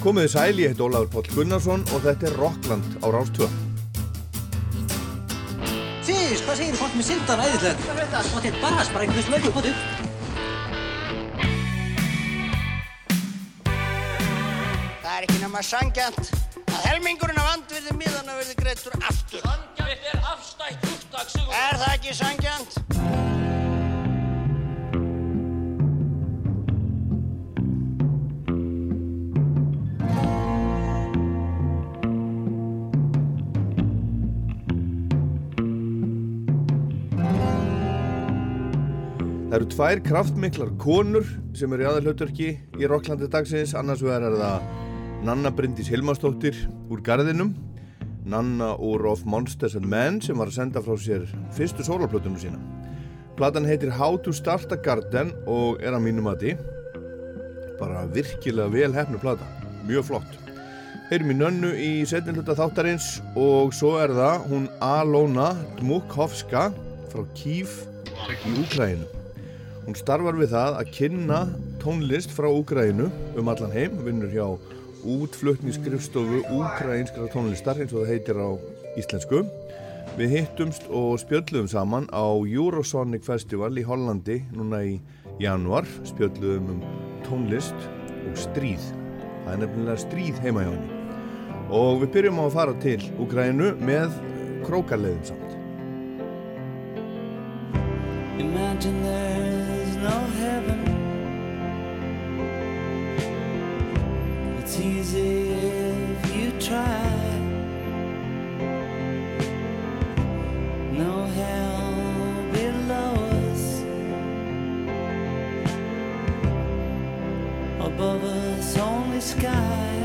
Komiði sæl, ég heit Ólafur Póll Gunnarsson og þetta er Rockland á Rástvö. Fyrst, hvað segir fólk með syndan æðislega? Það veit það, þetta er bara sprengur slöku, hvað þú? Það er ekki nema sangjant að helmingurinn af andvirði miðana verði greittur aftur. Sangjant er afstætt úrtak, Sigur. Er það ekki sangjant? Það eru tvær kraftmiklar konur sem eru í aðalhauturki í Rocklandi dagsins, annars vegar er það Nanna Bryndís Hilmarsdóttir úr Garðinum, Nanna úr Of Monsters and Men sem var að senda frá sér fyrstu sólarplötunum sína. Platan heitir How to Start a Garden og er að mínum að því bara virkilega vel hefnu plata, mjög flott. Heyrum í nönnu í setjum hluta þáttarins og svo er það hún Alona Dmukhovska frá Kív í Úkrænu. Hún starfar við það að kynna tónlist frá Úgrænu um allan heim, vinnur hjá útflutningsskrifstofu Úgrænskra tónlistar eins og það heitir á íslensku. Við hittumst og spjöldluðum saman á Eurosonic Festival í Hollandi núna í januar, spjöldluðum um tónlist og stríð. Það er nefnilega stríð heima hjá henni. Og við byrjum á að fara til Úgrænu með krókarleiðum samt. Imagine there's no heaven. It's easy if you try. No hell below us. Above us, only sky.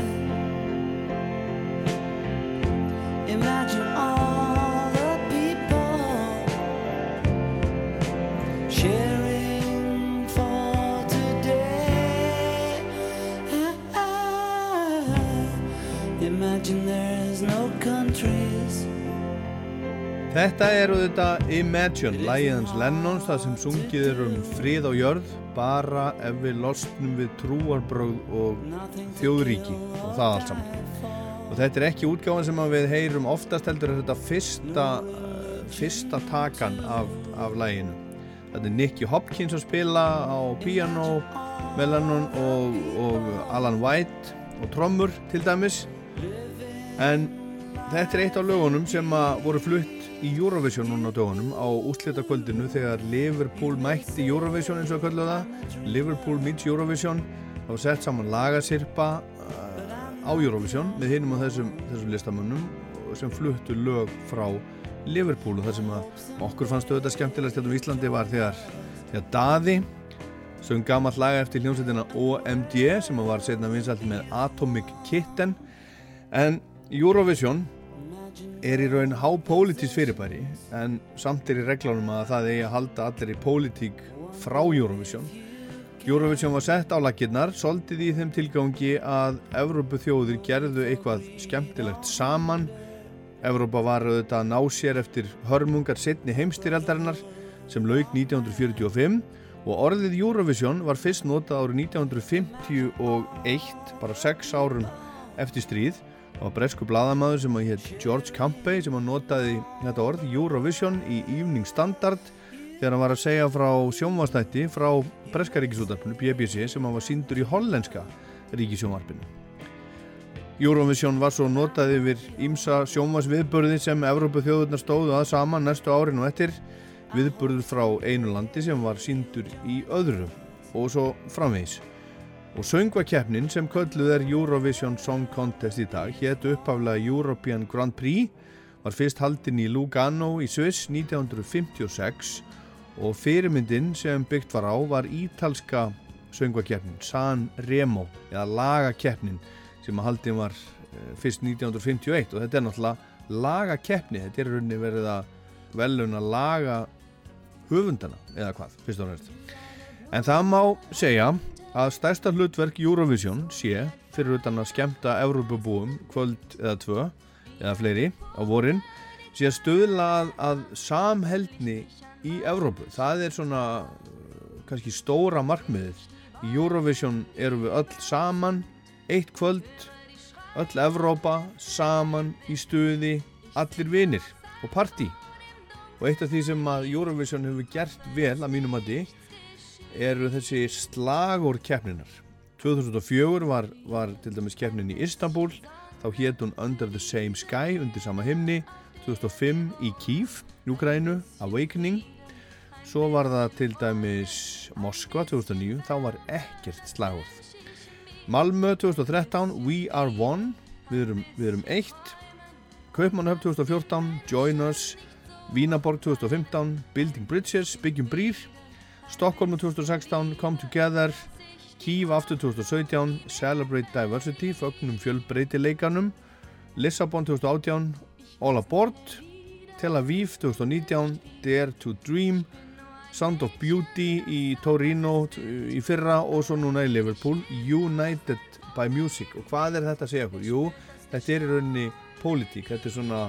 Imagine all the people sharing Þetta er auðvitað Imagine, lægið hans Lennons, það sem sungið er um frið á jörð, bara ef við losnum við trúarbröð og þjóðríki og það allt saman. Og þetta er ekki útgáðan sem við heyrum oftast heldur þetta fyrsta, uh, fyrsta takan af, af læginu. Þetta er Nicky Hopkins að spila á piano með Lennon og, og Alan White og trommur til dæmis. En þetta er eitt af lögunum sem voru flutt í Eurovision núna á dögunum á úslitakvöldinu þegar Liverpool mætti Eurovision eins og að köllu það. Liverpool meets Eurovision. Þá sett saman lagasirpa uh, á Eurovision með hinum á þessum, þessum listamönnum sem fluttu lög frá Liverpool. Og það sem okkur fannst auðvitað skemmtilegast hérna á Íslandi var þegar, þegar Daði sögum gammalt laga eftir hljómsveitina OMD sem var setna vinsalt með Atomic Kitten. En Eurovision er í raun hápolítís fyrirbæri en samt er í reglánum að það eigi að halda allir í pólitík frá Eurovision. Eurovision var sett á lakirnar soldið í þeim tilgangi að Evrópu þjóðir gerðu eitthvað skemmtilegt saman. Evrópa var auðvitað að ná sér eftir hörmungar setni heimstyrjaldarinnar sem lauk 1945 og orðið Eurovision var fyrst notað árið 1951 bara 6 árum eftir stríð Var bresku bladamæður sem að hétt George Campbell sem að notaði þetta orð Eurovision í Evening Standard þegar hann var að segja frá sjónvastætti frá breska ríkisútarpinu BBC sem hann var síndur í hollenska ríkisjónvarpinu. Eurovision var svo notað yfir ímsa sjónvasviðburði sem Evrópu þjóðurnar stóðu að saman næstu árin og eftir viðburður frá einu landi sem var síndur í öðru og svo framvegis. Og söngvakeppnin sem kölluð er Eurovision Song Contest í dag hétt upphaflega European Grand Prix var fyrst haldinn í Lugano í Sviss 1956 og fyrirmyndin sem byggt var á var ítalska söngvakeppnin San Remo eða lagakeppnin sem að haldinn var eh, fyrst 1951 og þetta er náttúrulega lagakeppni, þetta er rauninni verið að veluna laga höfundana eða hvað, fyrst og næst. En það má segja að stærsta hlutverk Eurovision sé fyrir utan að skemta Evrópabúum kvöld eða tvö eða fleiri á vorin sé að stöðla að, að samheldni í Evrópu. Það er svona uh, kannski stóra markmiðið. Í Eurovision eru við öll saman eitt kvöld öll Evrópa saman í stuði allir vinir og partí og eitt af því sem að Eurovision hefur gert vel að mínum að eru þessi slagur keppninar 2004 var, var til dæmis keppnin í Istanbul þá hétt hún Under the Same Sky undir sama himni. 2005 í Kiev, Júgrænu, Awakening. Svo var það til dæmis Moskva 2009 þá var ekkert slagurð Malmö 2013 We Are One. Við erum, við erum eitt. Kaupmannhöf 2014 Join Us. Vínaborg 2015 Building Bridges, Byggjum Brýr Stockholm 2016 Come Together Kiev aftur 2017 Celebrate Diversity Fögnum fjölbreytileikanum Lissabon 2018 All Aboard Tel Aviv 2019 Dare to Dream Sound of Beauty í Torino í fyrra og svo núna í Liverpool United by Music og hvað er þetta að segja okkur? Jú, þetta er í rauninni pólitík, þetta er svona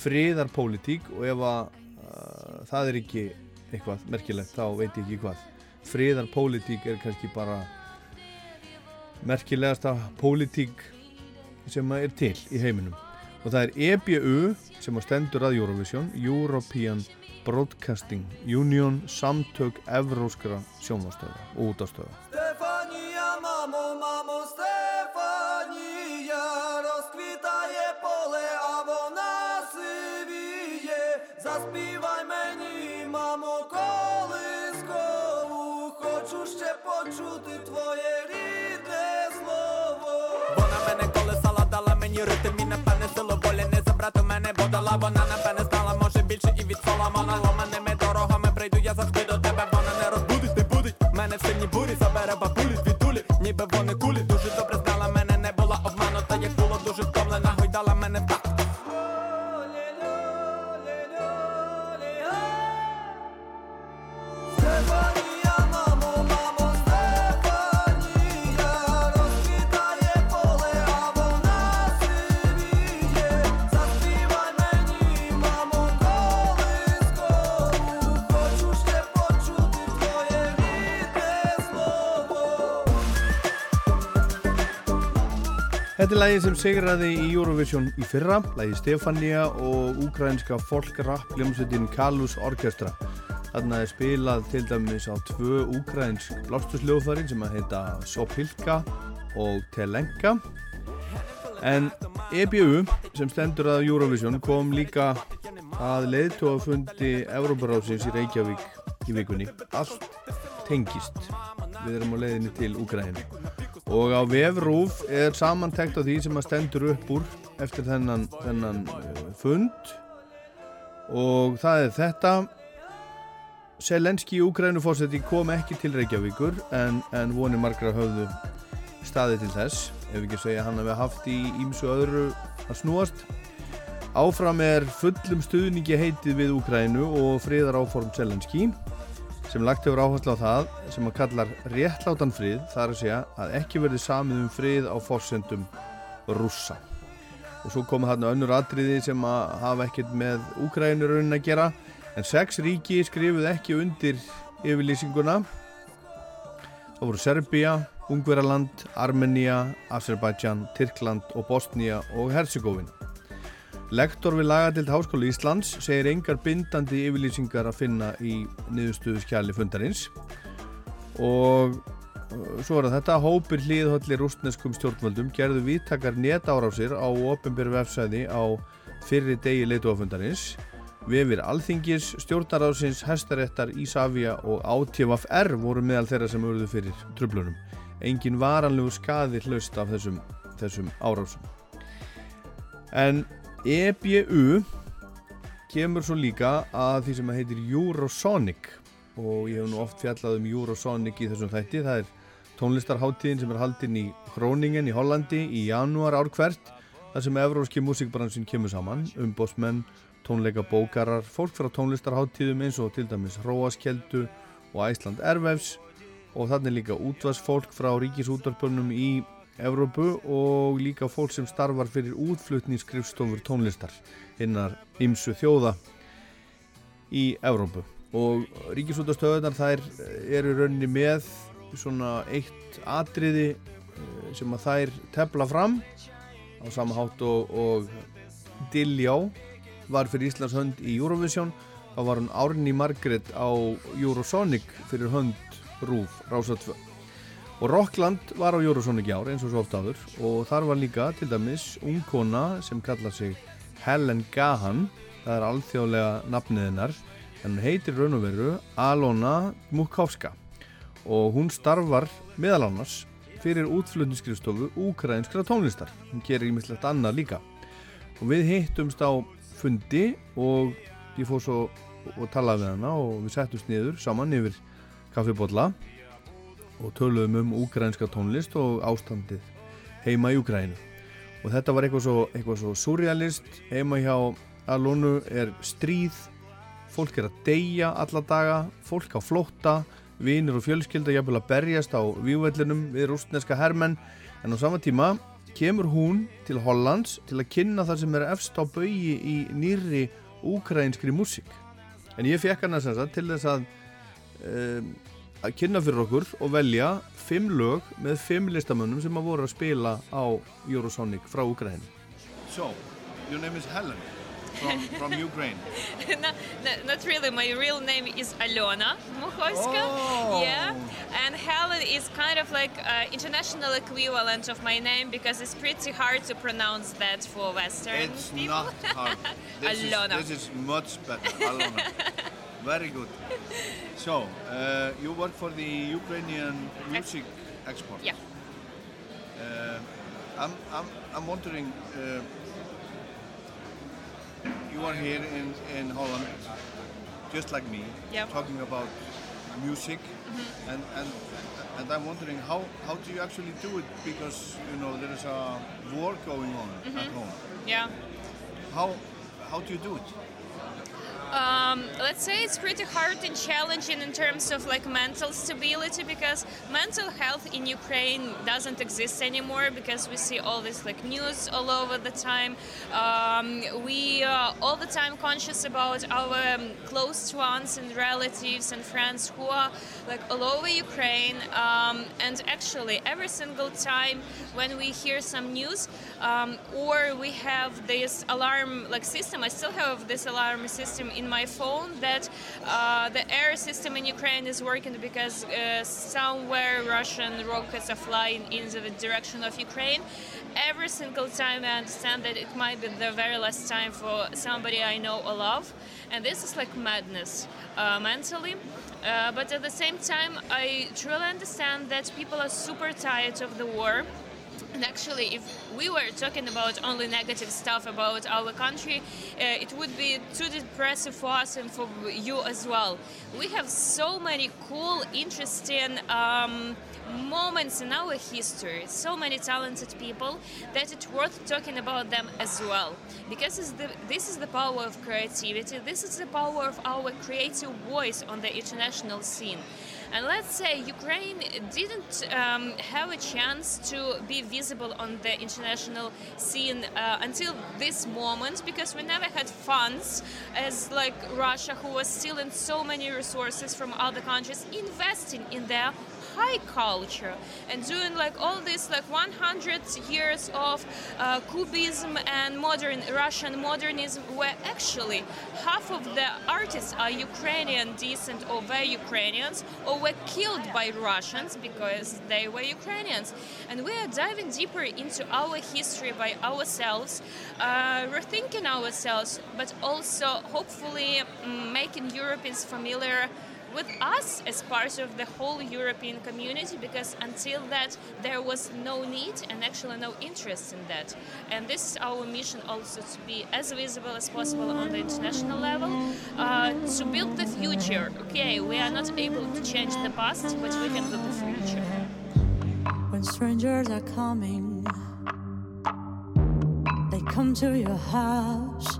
friðarpólitík og ef að uh, það er ekki eitthvað merkilegt, þá veit ég ekki hvað. Friðarpólitík er kannski bara merkilegasta pólitík sem er til í heiminum. Og það er EBU sem að stendur að Eurovision European Broadcasting Union Samtök Evróskra sjónvastöða og útastöða Stefania, mamo, mamo, Stefania rozkvitaje pole, a vona syvi Заспівай мені, мамо, колискову. Хочу ще почути твоє рідне слово. Вона мене колесала, дала мені ритм Lægið sem sigraði í Eurovision í fyrra, lægið Stefania og úkrænska folk-rap hljómsveitin Kalus Orkestra. Þarna er spilað til dæmis á tvö úkrænsk blástursljóðfærin sem að heita Sopilka og Telenka. En EBU sem stendur að Eurovision kom líka að leiðtóafundi Európaráðsins í Reykjavík í vikunni. Allt tengist. Við erum á leiðinni til Úkræðinu. Og á vefrúf er samantekt á því sem að stendur upp úr eftir þennan, þennan uh, fund. Og það er þetta. Selenski Úkrænufórseti kom ekki til Reykjavíkur en, en voni margra höfðu staði til þess. Ef ekki segja hann hafi haft í ímsu öðru að snúast. Áfram er fullum stuðningi heitið við Úkrænu og friðar áform Selenski sem lagt hefur áherslu á það sem að kallar réttlátan frið þar að segja að ekki verði samið um frið á forsendum rússa. Og svo koma þarna önnur atriði sem að hafa ekkert með Úkrænur raunin að gera en sex ríki skrifuð ekki undir yfirlýsinguna. Það voru Serbia, Ungveraland, Armenia, Azerbaijan, Tyrkland og Bosnia og Herzegovin Lektor við lagadild Háskóla Íslands segir engar bindandi yfirlýsingar að finna í niðurstöðu skjali fundarins og uh, svo er þetta hópir hlýðhöllir rústneskum stjórnvöldum gerðu vittakar netárásir á ofinbjörn vefsæði á fyrri degi leituafundarins Vefir Alþingis, stjórnarásins, Hestaréttar, Ísafja og ATVFR voru meðal þeirra sem urðu fyrir trublunum. Engin varanlegu skaði hlaust af þessum, þessum árásum. En EBU kemur svo líka að því sem heitir Eurosonic. Og ég hef nú oft fjallað um Eurosonic í þessum þætti. Það er tónlistarháttíðin sem er haldinn í Groningen í Hollandi í janúar ár hvert þar sem evróski músikbransin kemur saman, umbósmenn, tónleika bókarar, fólk frá tónlistarháttíðum eins og til dæmis Róaskeldu og Æsland Ervefs og þannig líka útvarsfólk frá ríkisútvarpunum í Evrópu og líka fólk sem starfar fyrir útflutningskrifstofur tónlistar hinnar ymsu þjóða í Evrópu. Og ríkisútvarstöðunar þær eru rauninni með svona eitt atriði eh, sem að þær tefla fram. Á sama hátt og, og Diljá var fyrir Íslands hönd í Eurovision þá var hún Árni Margrét á Eurosonic fyrir hönd Rúf Rása 2 og Rockland var á Eurosonic í ár eins og svo oft áður. Og þar var líka til dæmis ung kona sem kallar sig Helen Gahan. Það er alþjóðlega nafnið hennar. En hún heitir raun og veru Alona Mukovska. Og hún starfar meðal annars fyrir útflutningskristofu úkrainskra tónlistar. Hún gerir ímislegt annað líka. Og við hittumst á fundi og ég fór svo og talaði við hana og við settumst niður saman yfir kaffibotla og töluðum um úkrænska tónlist og ástandið heima í Úkrænu og þetta var eitthvað svo, eitthvað svo surrealist. Heima hjá Alonu er stríð. Fólk er að deyja alla daga. Fólk á flótta. Vinir og fjölskylda jafnvel að berjast á vývellinum við rústneska hermenn. En á sama tíma kemur hún til Hollands til að kynna það sem er efst á baugi í nýri úkrænskri músík. En ég fekk hana sem sagt til þess að um, að kynna fyrir okkur og velja fimm lög með fimm listamönnum sem að voru að spila á Eurosonic frá Ukraine So, your name is Helen from, from Ukraine no, no, not really. My real name is Alena Mukhovska. Oh. Yeah, and Helen is kind of like uh, international equivalent of my name because it's pretty hard to pronounce that for Western It's people. not hard This is, Alona. this is much better Alona Very good So, uh, you work for the Ukrainian music export Yeah. Uh, I'm, I'm, I'm wondering, uh, you are here in, in Holland, just like me, Yeah. talking about music, and, and, and I'm wondering how, how do you actually do it? Because, you know, there is a war going on at home. Yeah. How, how do you do it? Um, let's say it's pretty hard and challenging in terms of like mental stability because mental health in Ukraine doesn't exist anymore because we see all this like news all over the time. Um, we are all the time conscious about our um, close ones and relatives and friends who are like all over Ukraine. Um, and actually, every single time when we hear some news um, or we have this alarm like system, I still have this alarm system in my phone that uh, the air system in Ukraine is working because uh, somewhere Russian rockets are flying in the direction of Ukraine. Every single time I understand that it might be the very last time for somebody I know or love, and this is like madness uh, mentally. Uh, but at the same time, I truly understand that people are super tired of the war. And actually, if we were talking about only negative stuff about our country, uh, it would be too depressive for us and for you as well. We have so many cool, interesting um, moments in our history, so many talented people that it's worth talking about them as well. Because the, this is the power of creativity, this is the power of our creative voice on the international scene. And let's say Ukraine didn't um, have a chance to be visible on the international scene uh, until this moment because we never had funds as like Russia, who was stealing so many resources from other countries, investing in their high culture and doing like all this like 100 years of uh, cubism and modern Russian modernism where actually half of the artists are Ukrainian descent or were Ukrainians or were killed by Russians because they were Ukrainians. And we are diving deeper into our history by ourselves uh, rethinking ourselves but also hopefully mm, making Europeans familiar with us as part of the whole European community because until that there was no need and actually no interest in that. And this is our mission also to be as visible as possible on the international level, uh, to build the future. Okay, we are not able to change the past, but we can build the future. when strangers are coming. They come to your house,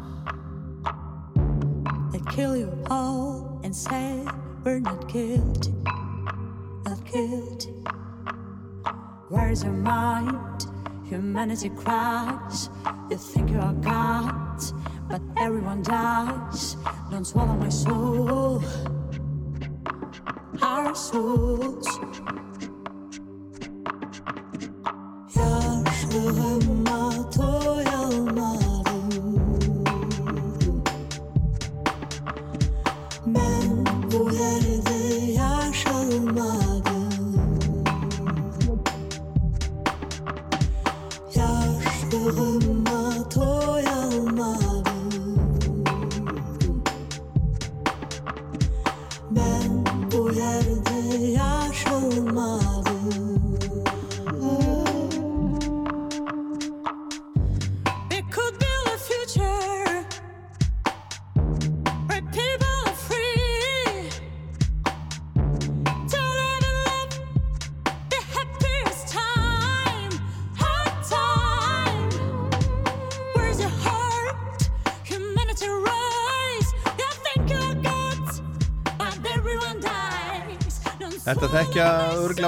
they kill you all and say, we're not guilty, not guilty. Where's your mind? Humanity cries. You think you are God, but everyone dies. Don't swallow my soul, our souls. Yaşlığıma toyanlar it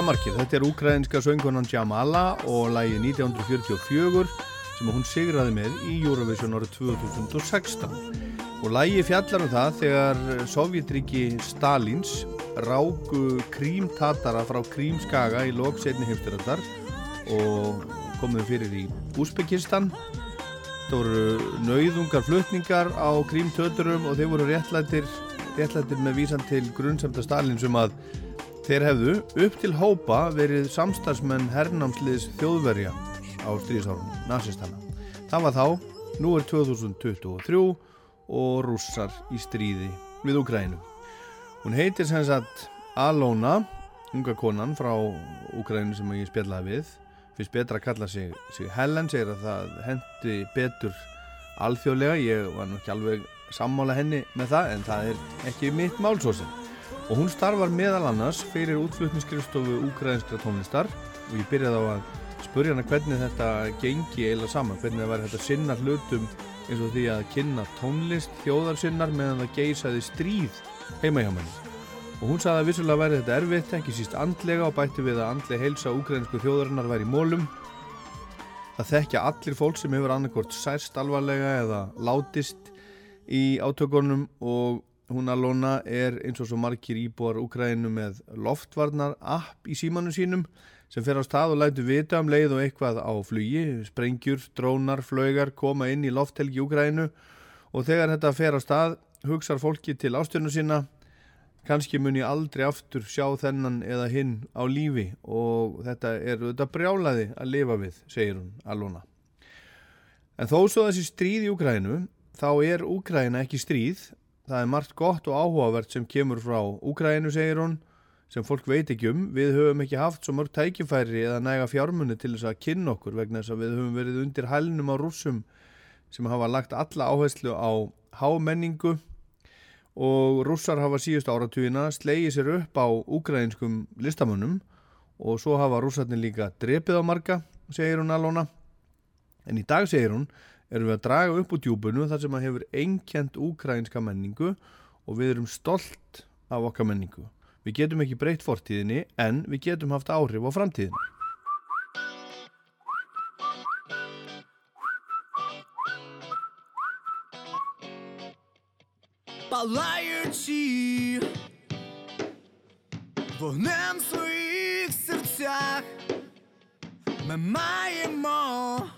margir. Þetta er ukrainska söngkonan Jamala og lægi 1944 sem hún sigraði með í Eurovision árið 2016. Og lægi fjallar um það þegar Sovjetríki Stalins ráku krímtatara frá krímskaga í loksetni heimstyrðar og komuðu fyrir í Úsbekistan. Það voru nauðungar flutningar á krímtöturum og þeir voru réttlættir, réttlættir með vísan til grunnsamta Stalins um að Þeir hefðu upp til hópa verið samstarfsmenn hernámsliðs þjóðverja á stríðsárunum, nazistana. Það var þá, nú er 2023 og rússar í stríði við Ukrænu. Hún heitir sem sagt Alona, unga konan frá Ukrænu sem ég spjallaði við. Fyrst betra að kalla sig, sig Helen, segir að það hendi betur alþjóðlega. Ég var nú ekki alveg sammála henni með það en það er ekki mitt málsósinn. Og hún starfar meðal annars fyrir útflutningskristofu úkræðinskra tónlistar og ég byrjaði á að spurja hana hvernig þetta gengi eiginlega saman, hvernig það væri þetta sinna hlutum eins og því að kynna tónlist þjóðarsinnar meðan það geisaði stríð heima hjá manni. Og hún sagði að vissulega væri þetta erfitt, ekki síst andlega og bætti við að andlega heilsa úkræðinsku þjóðarinnar væri í mólum. Það þekkja allir fólk sem hefur annarkort særst alvarlega eða látist í átökunum og hún Alona er eins og svo margir íbúar Úkrænu með loftvarnar app í símanu sínum sem fer á stað og lætu vita um leið og eitthvað á flugi, sprengjur, drónar, flögar koma inn í lofthelgi Úkrænu og þegar þetta fer á stað hugsar fólki til ástjörnu sína kannski mun ég aldrei aftur sjá þennan eða hinn á lífi og þetta er þetta brjálaði að lifa við, segir hún Alona. En þó svo þessi stríð í Úkrænu, þá er Úkræna ekki stríð, það er margt gott og áhugavert sem kemur frá Úkrænu, segir hún, sem fólk veit ekki um. Við höfum ekki haft svo mörg tækifæri eða næga fjármunni til þess að kynna okkur vegna þess að við höfum verið undir hælnum á rússum sem hafa lagt alla áherslu á hámenningu og rússar hafa síðust áratugina slegið sér upp á úgrænskum listamönnum og svo hafa rússarnir líka drepið á marga, segir hún Alona. En í dag, segir hún, erum við að draga upp úr djúbunu þar sem að hefur einkjent úgrænska menningu og við erum stolt af okkar menningu. Við getum ekki breytt fortíðinni en við getum haft áhrif á framtíðinni. палаючи вогнем в своїх серцях, ми маємо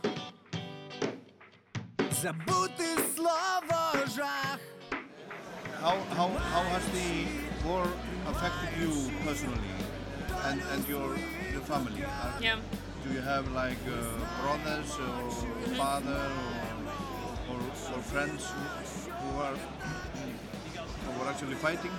забути слово жах. How, how, how has the war affected you personally and, and your, your family? Are- Yeah. Do you have like uh, brothers or father or, or, or friends who, who are who are actually fighting?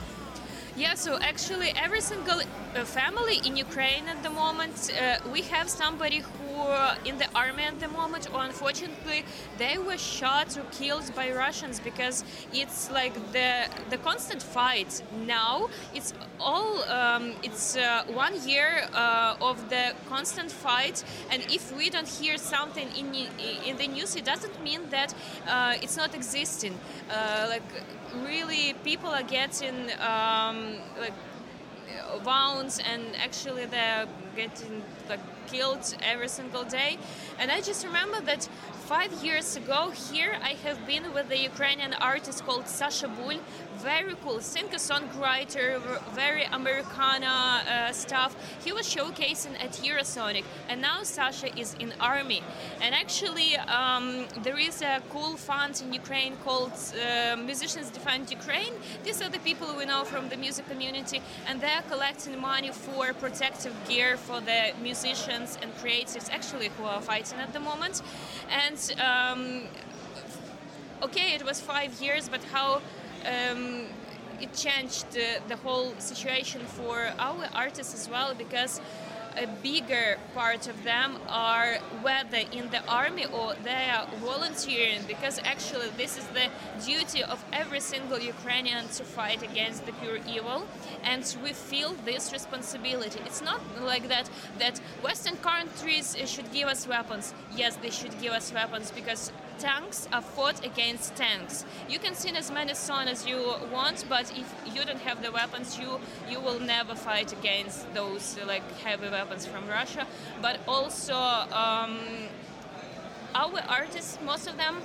Yeah, so actually, every single uh, family in Ukraine at the moment, uh, we have somebody who uh, in the army at the moment, or unfortunately, they were shot or killed by Russians because it's like the the constant fight. Now it's all um, it's uh, one year uh, of the constant fight, and if we don't hear something in in the news, it doesn't mean that uh, it's not existing. Like really, people are getting um, like wounds and actually they're getting like killed every single day. And i just remember that five years ago here i have been with the ukrainian artist called sasha bul. Very cool singer songwriter very americana uh, stuff. He was showcasing at eurosonic and now sasha is in army. And actually um, there is a cool fund in ukraine called uh, musicians defend ukraine. These are the people we know from the music community and they're collecting money for protective gear for the musicians and creatives actually who are fighting at the moment. And um, okay it was five years but how um, it changed uh, the whole situation for our artists as well because a bigger part of them are whether in the army or they are volunteering because actually this is the duty of every single Ukrainian to fight against the pure evil and we feel this responsibility. It's not like that that Western countries should give us weapons. Yes, they should give us weapons because tanks are fought against tanks. You can sing as many songs as you want, but if you don't have the weapons, you you will never fight against those like heavy weapons from Russia. But also, um, our artists, most of them.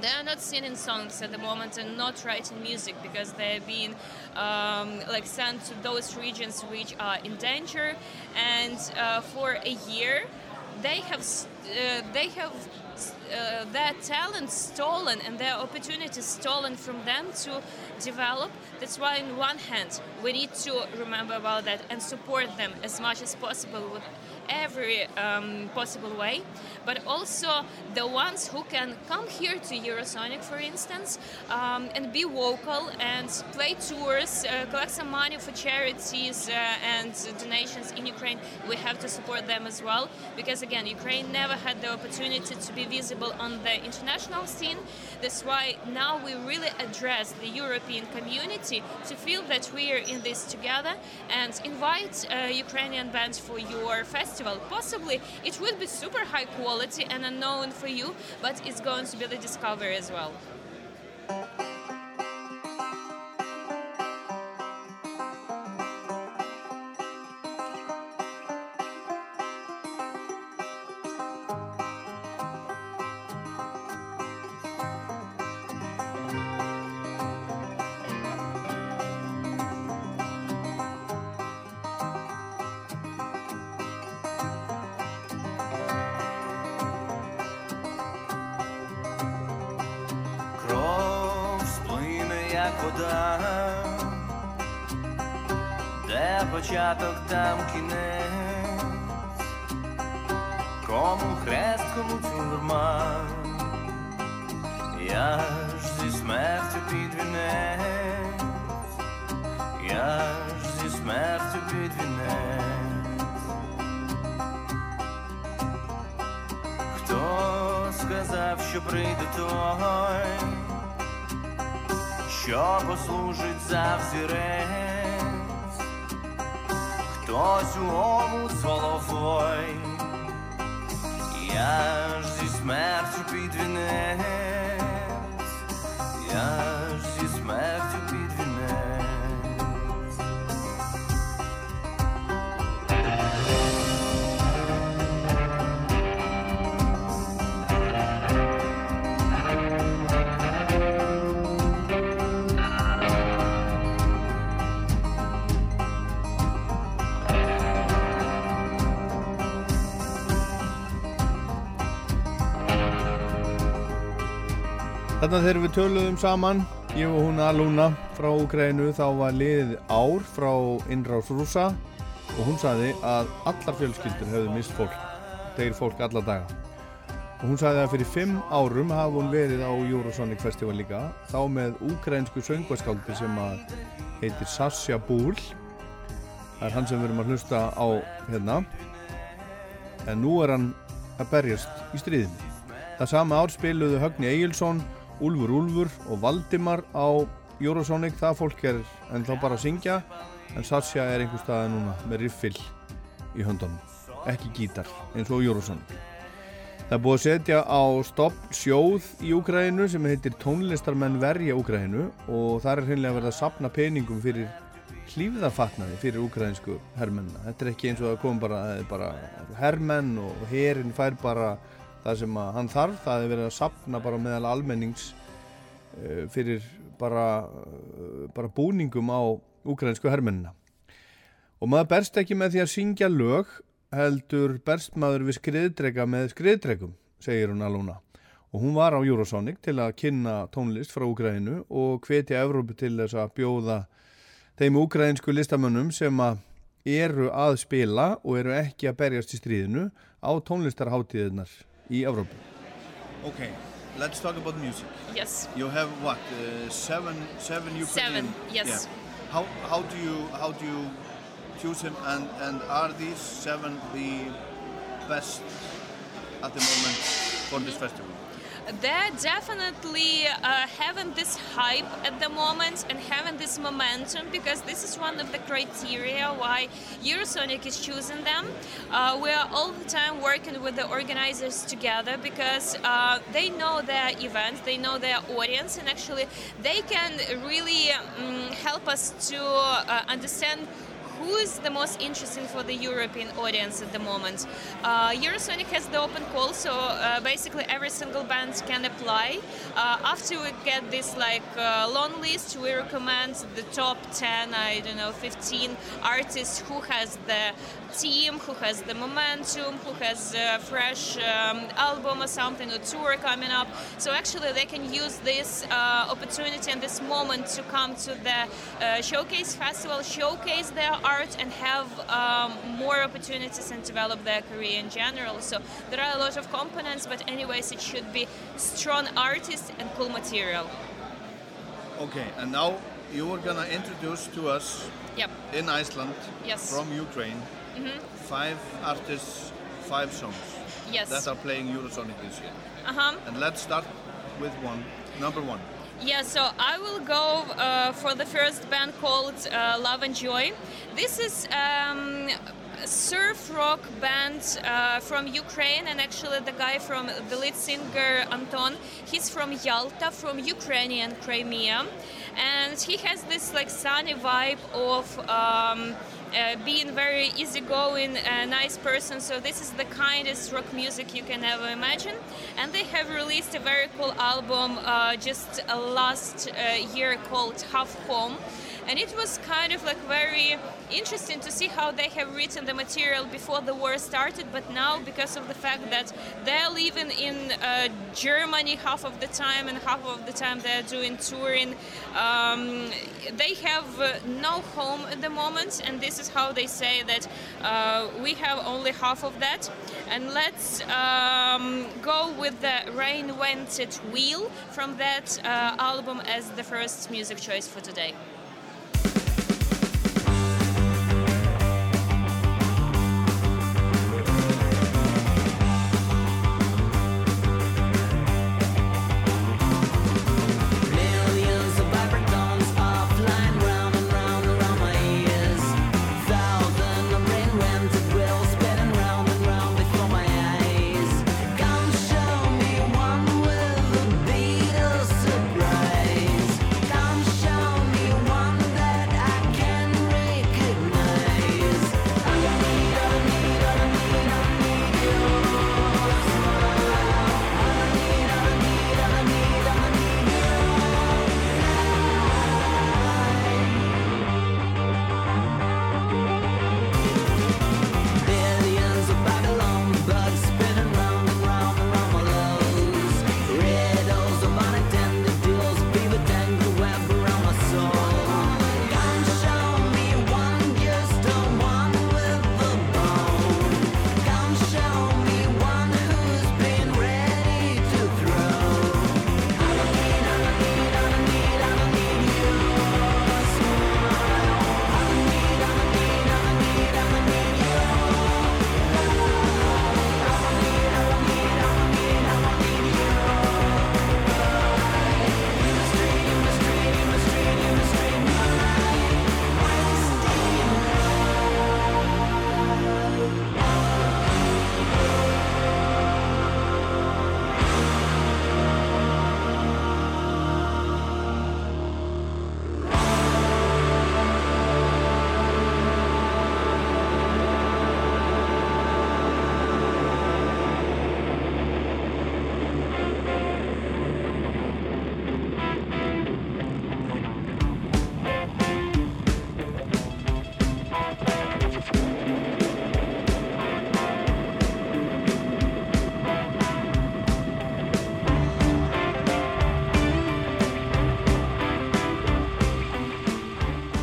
They are not singing songs at the moment and not writing music because they're being um, like sent to those regions which are in danger. And uh, for a year, they have uh, they have uh, their talent stolen and their opportunities stolen from them to develop. That's why, on one hand, we need to remember about that and support them as much as possible with every um, possible way, but also the ones who can come here to Eurosonic, for instance, um, and be vocal and play tours, uh, collect some money for charities uh, and donations in Ukraine. We have to support them as well because, again, Ukraine never had the opportunity to be visible on the international scene. That's why now we really address the European community to feel that we are in this together and invite uh, Ukrainian bands for your festival. Possibly it will be super high quality and unknown for you, but it's going to be the discovery as well. tam kinę Þarna þegar við töluðum saman, ég og hún Aluna frá Ukrænu, þá var liðið ár frá innráðs rúsa og hún saði að allar fjölskyldur hefði mist fólk, degir fólk alla daga. Og hún saði að fyrir fimm árum hafa hún verið á Eurosonic Festival líka, þá með ukrænsku söngvaskáldi sem heitir Sasha Búl. Það er hann sem við erum að hlusta á hérna, en nú er hann að berjast í stríðinu. Það sama ár spiluðu Högni Egilson Úlfur Úlfur og Valdimar á Eurosonic, það fólk er ennþá bara að syngja en Sasha er einhver staði núna með riffil í höndunum, ekki gítar eins og Eurosonic Það er búið að setja á stopp sjóð í Úgrænu sem heitir Tónlistarmenn verja Úgrænu og það er hreinlega verið að sapna peningum fyrir hlýfðafatnaði fyrir úgrænsku herrmennina. Þetta er ekki eins og að koma bara, bara herrmenn og herin fær bara það sem hann þarf, það er verið að sapna bara meðal almennings uh, fyrir bara, uh, bara búningum á ukrainsku hermennina. Og maður berst ekki með því að syngja lög heldur berst maður við skriðdrega með skriðdregum, segir hún alvona og hún var á Eurosonic til að kynna tónlist frá Ukraínu og hvetja Evrópu til þess að bjóða þeim ukrainsku listamönnum sem að eru að spila og eru ekki að berjast í stríðinu á tónlistarháttíðunar í Evrópu. Okay, let's talk about music. Yes. You have what? Uh, seven, seven Ukrainian. Seven, yes. Yeah. How how do you how do you choose them and and are these seven the best at the moment for this festival? They're definitely uh, having this hype at the moment and having this momentum because this is one of the criteria why Eurosonic is choosing them. Uh, we are all the time working with the organizers together because uh, they know their events, they know their audience, and actually they can really um, help us to uh, understand who is the most interesting for the European audience at the moment. Uh, Eurosonic has the open call, so uh, basically every single band can apply. Uh, after we get this like uh, long list, we recommend the top 10, I don't know, 15 artists who has the team, who has the momentum, who has a fresh um, album or something, or tour coming up. So actually, they can use this uh, opportunity and this moment to come to the uh, showcase festival, showcase their art, and have um, more opportunities and develop their career in general. So there are a lot of components, but anyways, it should be strong artists and cool material. Okay, and now you were gonna introduce to us Yep. in Iceland Yes. from Ukraine five artists, five songs Yes. that are playing Eurosonic this year. Uh huh. And let's start with one, number one. Yeah, so I will go uh, for the first band called uh, Love and Joy. This is um, a surf rock band uh, from Ukraine, and actually the guy from the lead singer Anton, he's from Yalta, from Ukrainian Crimea, and he has this like sunny vibe of. Um, being very easygoing, uh, nice person. So this is the kindest rock music you can ever imagine. And they have released a very cool album uh, just uh, last uh, year called Half Home. And it was kind of like very interesting to see how they have written the material before the war started, but now because of the fact that they're living in uh, Germany half of the time and half of the time they're doing touring, um, they have uh, no home at the moment, and this is how they say that uh, we have only half of that. And let's um, go with the Reinvented Wheel from that uh, album as the first music choice for today.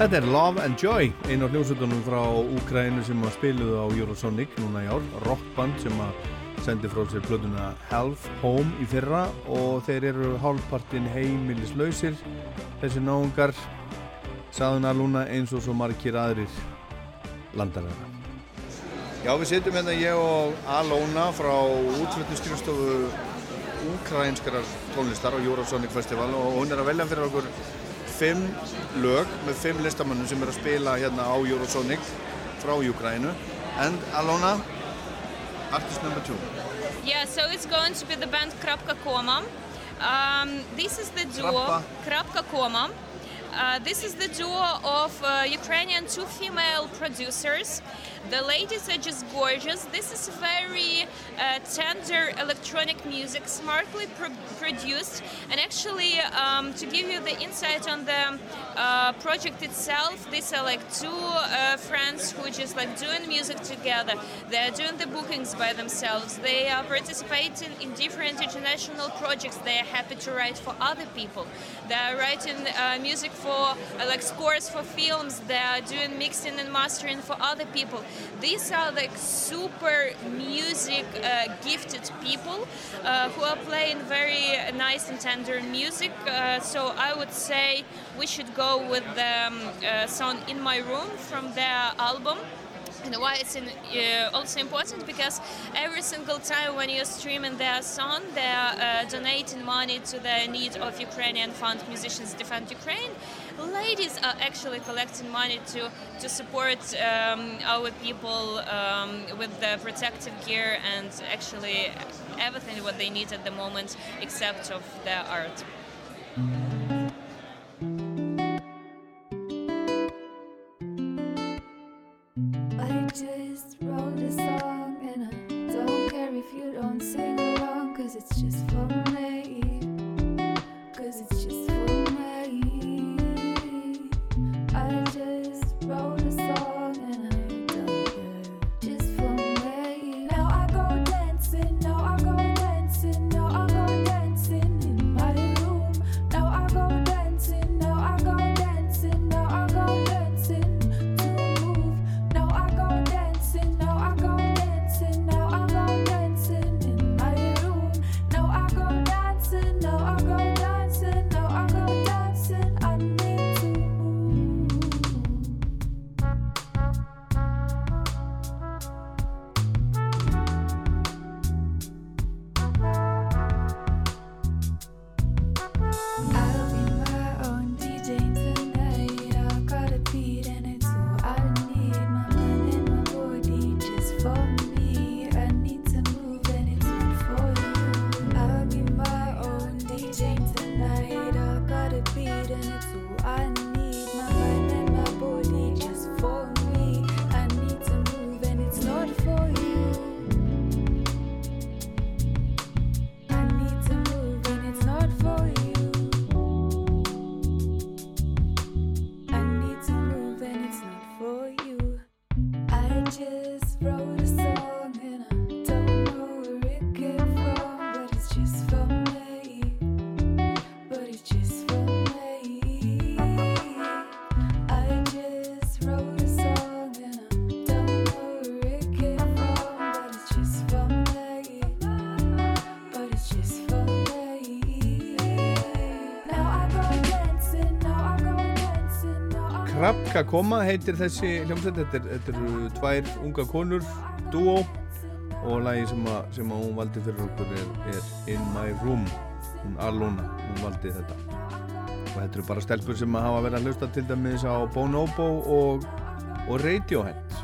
Þetta er Love and Joy, einu af hljómsveitunum frá Úkrænu sem að spiluðu á Eurosonic núna í ár, rockband sem að sendi frá sér plötuna Half Home í fyrra og þeir eru hálfpartin heimilislausir. Þessi náungar saðun Aluna eins og svo margir aðrir landalega Já, við sitjum hérna ég og Alona frá útflutningskristofu ukrainskarar tónlistar á Eurosonic Festival og hún er að velja fyrir okkur fimm lög með fimm listamannum sem er að spila hérna á Eurosonic frá Ukraínu and Alona, artist number two Yeah, so it's going to be the band Krapka Koma. Um, this is the duo Krapka. Koma. Uh, this is the duo of uh, Ukrainian two female producers. The ladies are just gorgeous. This is very uh, tender electronic music, smartly pro- produced. And actually, um, to give you the insight on the uh, project itself, these are like two uh, friends who just like doing music together. They're doing the bookings by themselves. They are participating in different international projects. They are happy to write for other people. They are writing uh, music for uh, like scores for films. They are doing mixing and mastering for other people. These are like super music uh, gifted people uh, who are playing very nice and tender music. Uh, so I would say we should go with the um, uh, song "In My Room" from their album. And why it's in, uh, also important because every single time when you're streaming their song, they're uh, donating money to the need of Ukrainian fund musicians defend Ukraine. Ladies are actually collecting money to to support um, our people um, with the protective gear and actually everything what they need at the moment, except of their art. Krapka Koma heitir þessi hljómsveit. Þetta, er, eru tvær unga konur duo og lagi sem, að, sem hún valdi fyrir okkur er, er In My Room. Hún Alona, hún valdi þetta. Og þetta eru bara stelpur sem að hafa verið að hlusta til dæmis á Bonobo og, og Radiohead.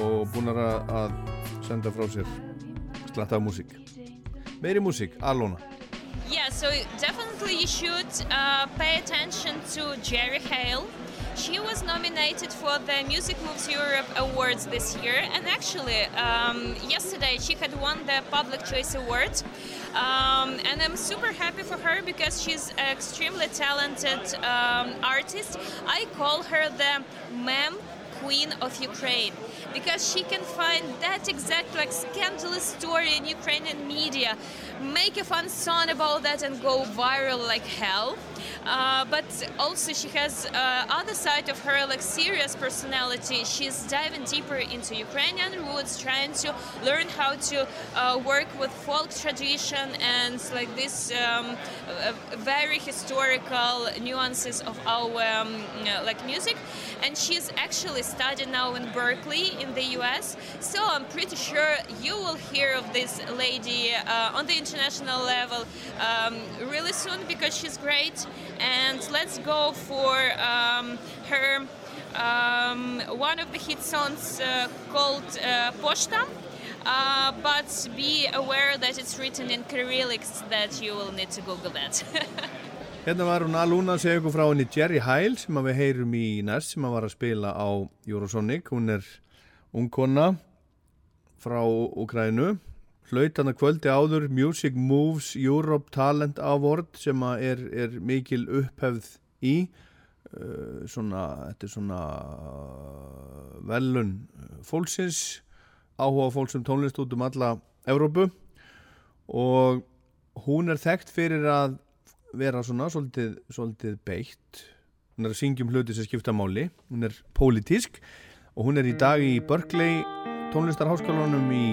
Og búin að, senda frá sér slatta af músík. Meiri músík, Alona. Yeah, so definitely you should uh, pay attention to Jerry Hale. She was nominated for the Music Moves Europe Awards this year, and actually, um, yesterday she had won the Public Choice Award. Um, and I'm super happy for her because she's an extremely talented um, artist. I call her the mem queen of Ukraine because she can find that exact like scandalous story in Ukrainian media, make a fun song about that and go viral like hell. Uh, but also she has uh, other side of her like serious personality. She's diving deeper into Ukrainian roots, trying to learn how to uh, work with folk tradition and like this um, very historical nuances of our um, uh, like music. And she's actually studying now in Berkeley in the U.S. So I'm pretty sure you will hear of this lady uh, on the international level um, really soon because she's great. And let's go for um, her um, one of the hit songs uh, called uh. Uh, but be aware that it's written in Cyrillics that you will need to Google that. Hérna var hún Aluna að segja ykkur frá henni Jerry Heil sem við heyrum í næst sem var að spila á Eurosonic. Hún er ungkonna frá Ukrænu. Hlaut hann að kvöldi áður Music Moves Europe Talent Award sem er, er mikil upphefð í. Uh, svona, þetta er svona uh, velun fólksins, áhuga fólks um tónlist út um alla Evrópu og hún er þekkt fyrir að vera svona svolítið, svolítið beitt hún er að syngja um hluti sem skipta máli hún er pólitísk og hún er í dag í Berkeley tónlistarháskólanum í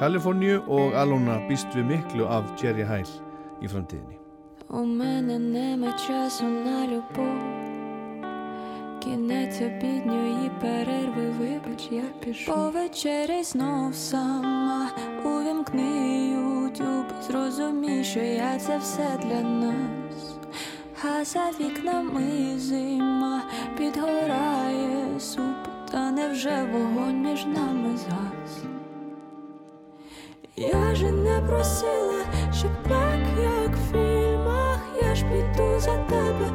Kaliforníu og Alona býst við miklu af Jerry Heil í framtíðinni У мене нема часу на любов. Кінець обідньої перерви, вибач, я пішу. Повечеряй знов сама, увімкни ютюб, зрозумій, що я це все для нас. А за вікнами зима підгорає суп, та невже вогонь між нами згас? Я же не просила, щоб так, як в фільмах, я ж піду за тебе,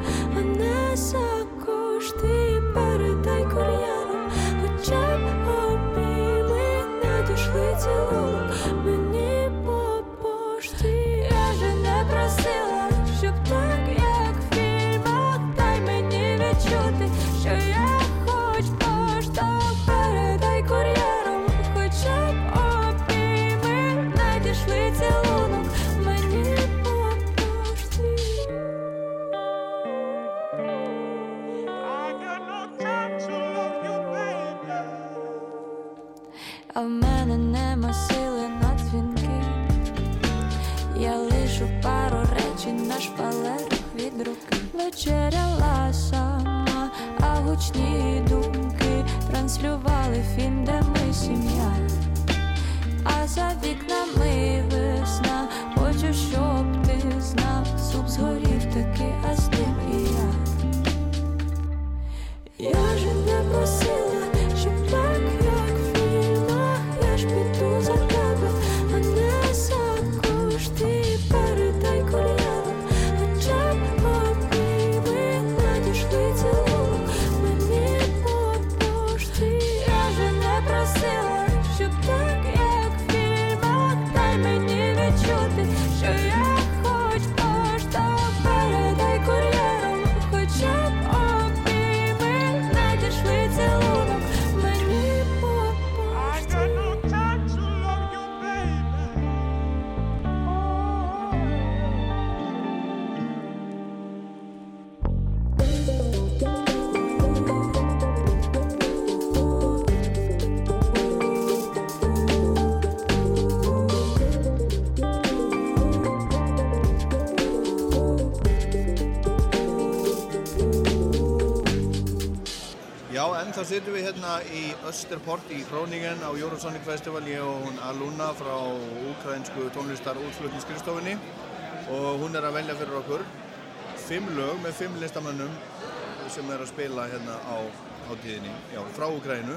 надійшли цілунок Österport í Groningen á Eurosonic Festival, ég og hún Aluna frá ukrainsku tónlistar útflutningskristofinni og hún er að velja fyrir okkur fimm lög með fimm listamönnum sem er að spila hérna á hátíðinni, já, frá Ukraínu.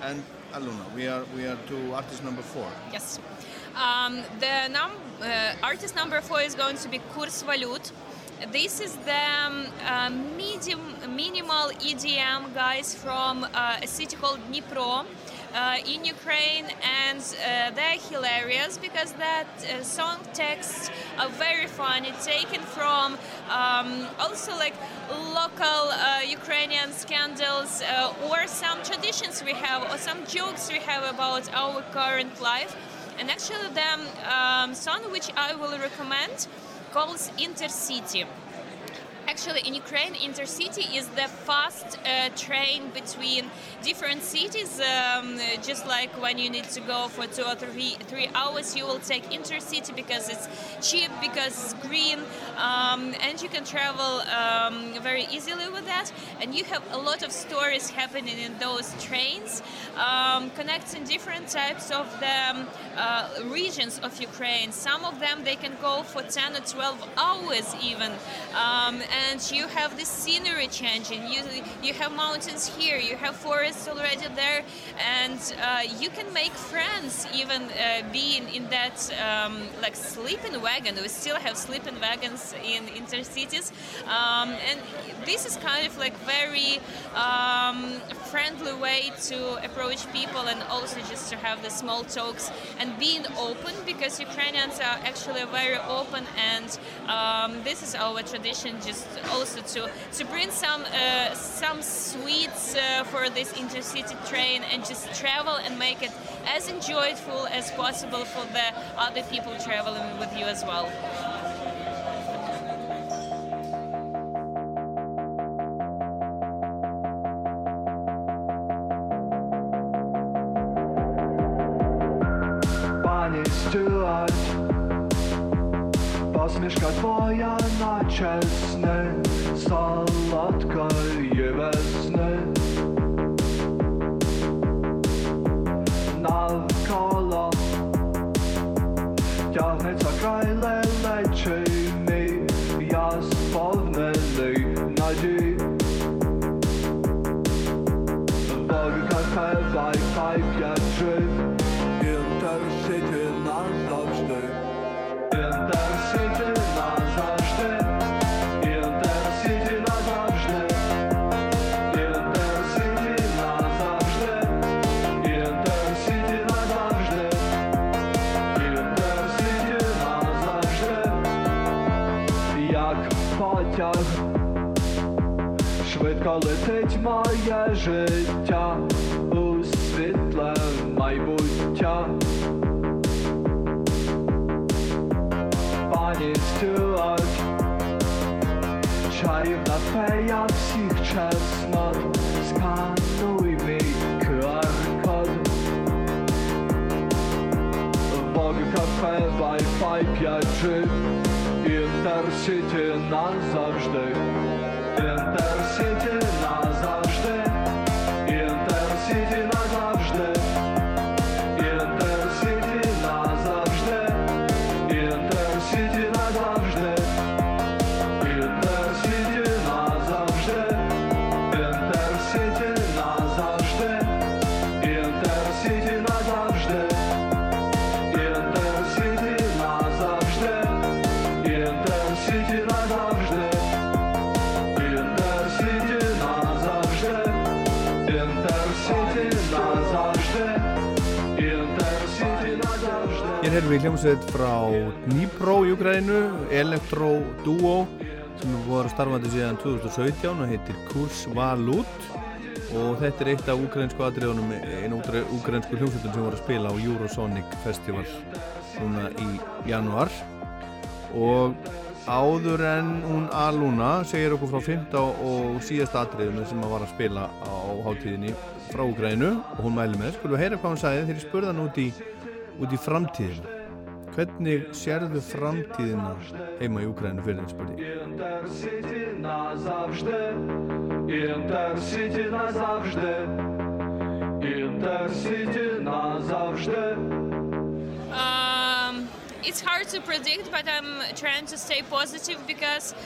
And Aluna, we are, we are to artist number four. Yes. Um, the num- uh, artist number four is going to be Kurs Valut. This is the um, uh, medium, minimal EDM guys from uh, a city called Dnipro. uh, in Ukraine, and uh, they're hilarious because that uh, song texts are very funny, taken from um, also like local uh, Ukrainian scandals or some traditions we have or some jokes we have about our current life. And actually, the um, song which I will recommend Pauls Intercity. Actually, in Ukraine, intercity is the fast uh, train between different cities. Um, just like when you need to go for two or three three hours, you will take intercity because it's cheap, because it's green, um, and you can travel um, very easily with that. And you have a lot of stories happening in those trains, um, connecting different types of the um, uh, regions of Ukraine. Some of them they can go for 10 or 12 hours even. And you have the scenery changing. You you have mountains here, you have forests already there, and uh, you can make friends even uh, being in that um, like sleeping wagon. We still have sleeping wagons in intercities, um, and this is kind of like very um, friendly way to approach people and also just to have the small talks and being open because Ukrainians are actually very open and um, this is our tradition just also to to bring some uh, some sweets uh, for this intercity train and just travel and make it as enjoyable as possible for the other people traveling with you as well. Panie Stuart Посмішка твоя է սալատկա եւ այս ja wszechczesno skanuj mi QR kod Bog, kafe, wifi, piaczy Intercity na zawsze Intercity hljómsveit frá Dnipro í Ukraínu, Electro Duo sem voru starfandi síðan 2017 og heitir Kurs Valut. Og þetta er eitt af ukrainsku atriðunum einu ukrainsku hljómsveitum sem voru að spila á Eurosonic Festival núna í januar og áður en hún Aluna segir okkur frá 15 og síðasta atriðinu sem að var að spila á hátíðinni frá Ukraínu og hún mæli með, skulum við heyra hvað hún sagði þegar ég spurði hann út í, út í framtíðina Hvernig sérðu framtíðina heima í Úkrænu fyrir þess byrji? Um, it's hard to predict, but I'm trying to stay positive because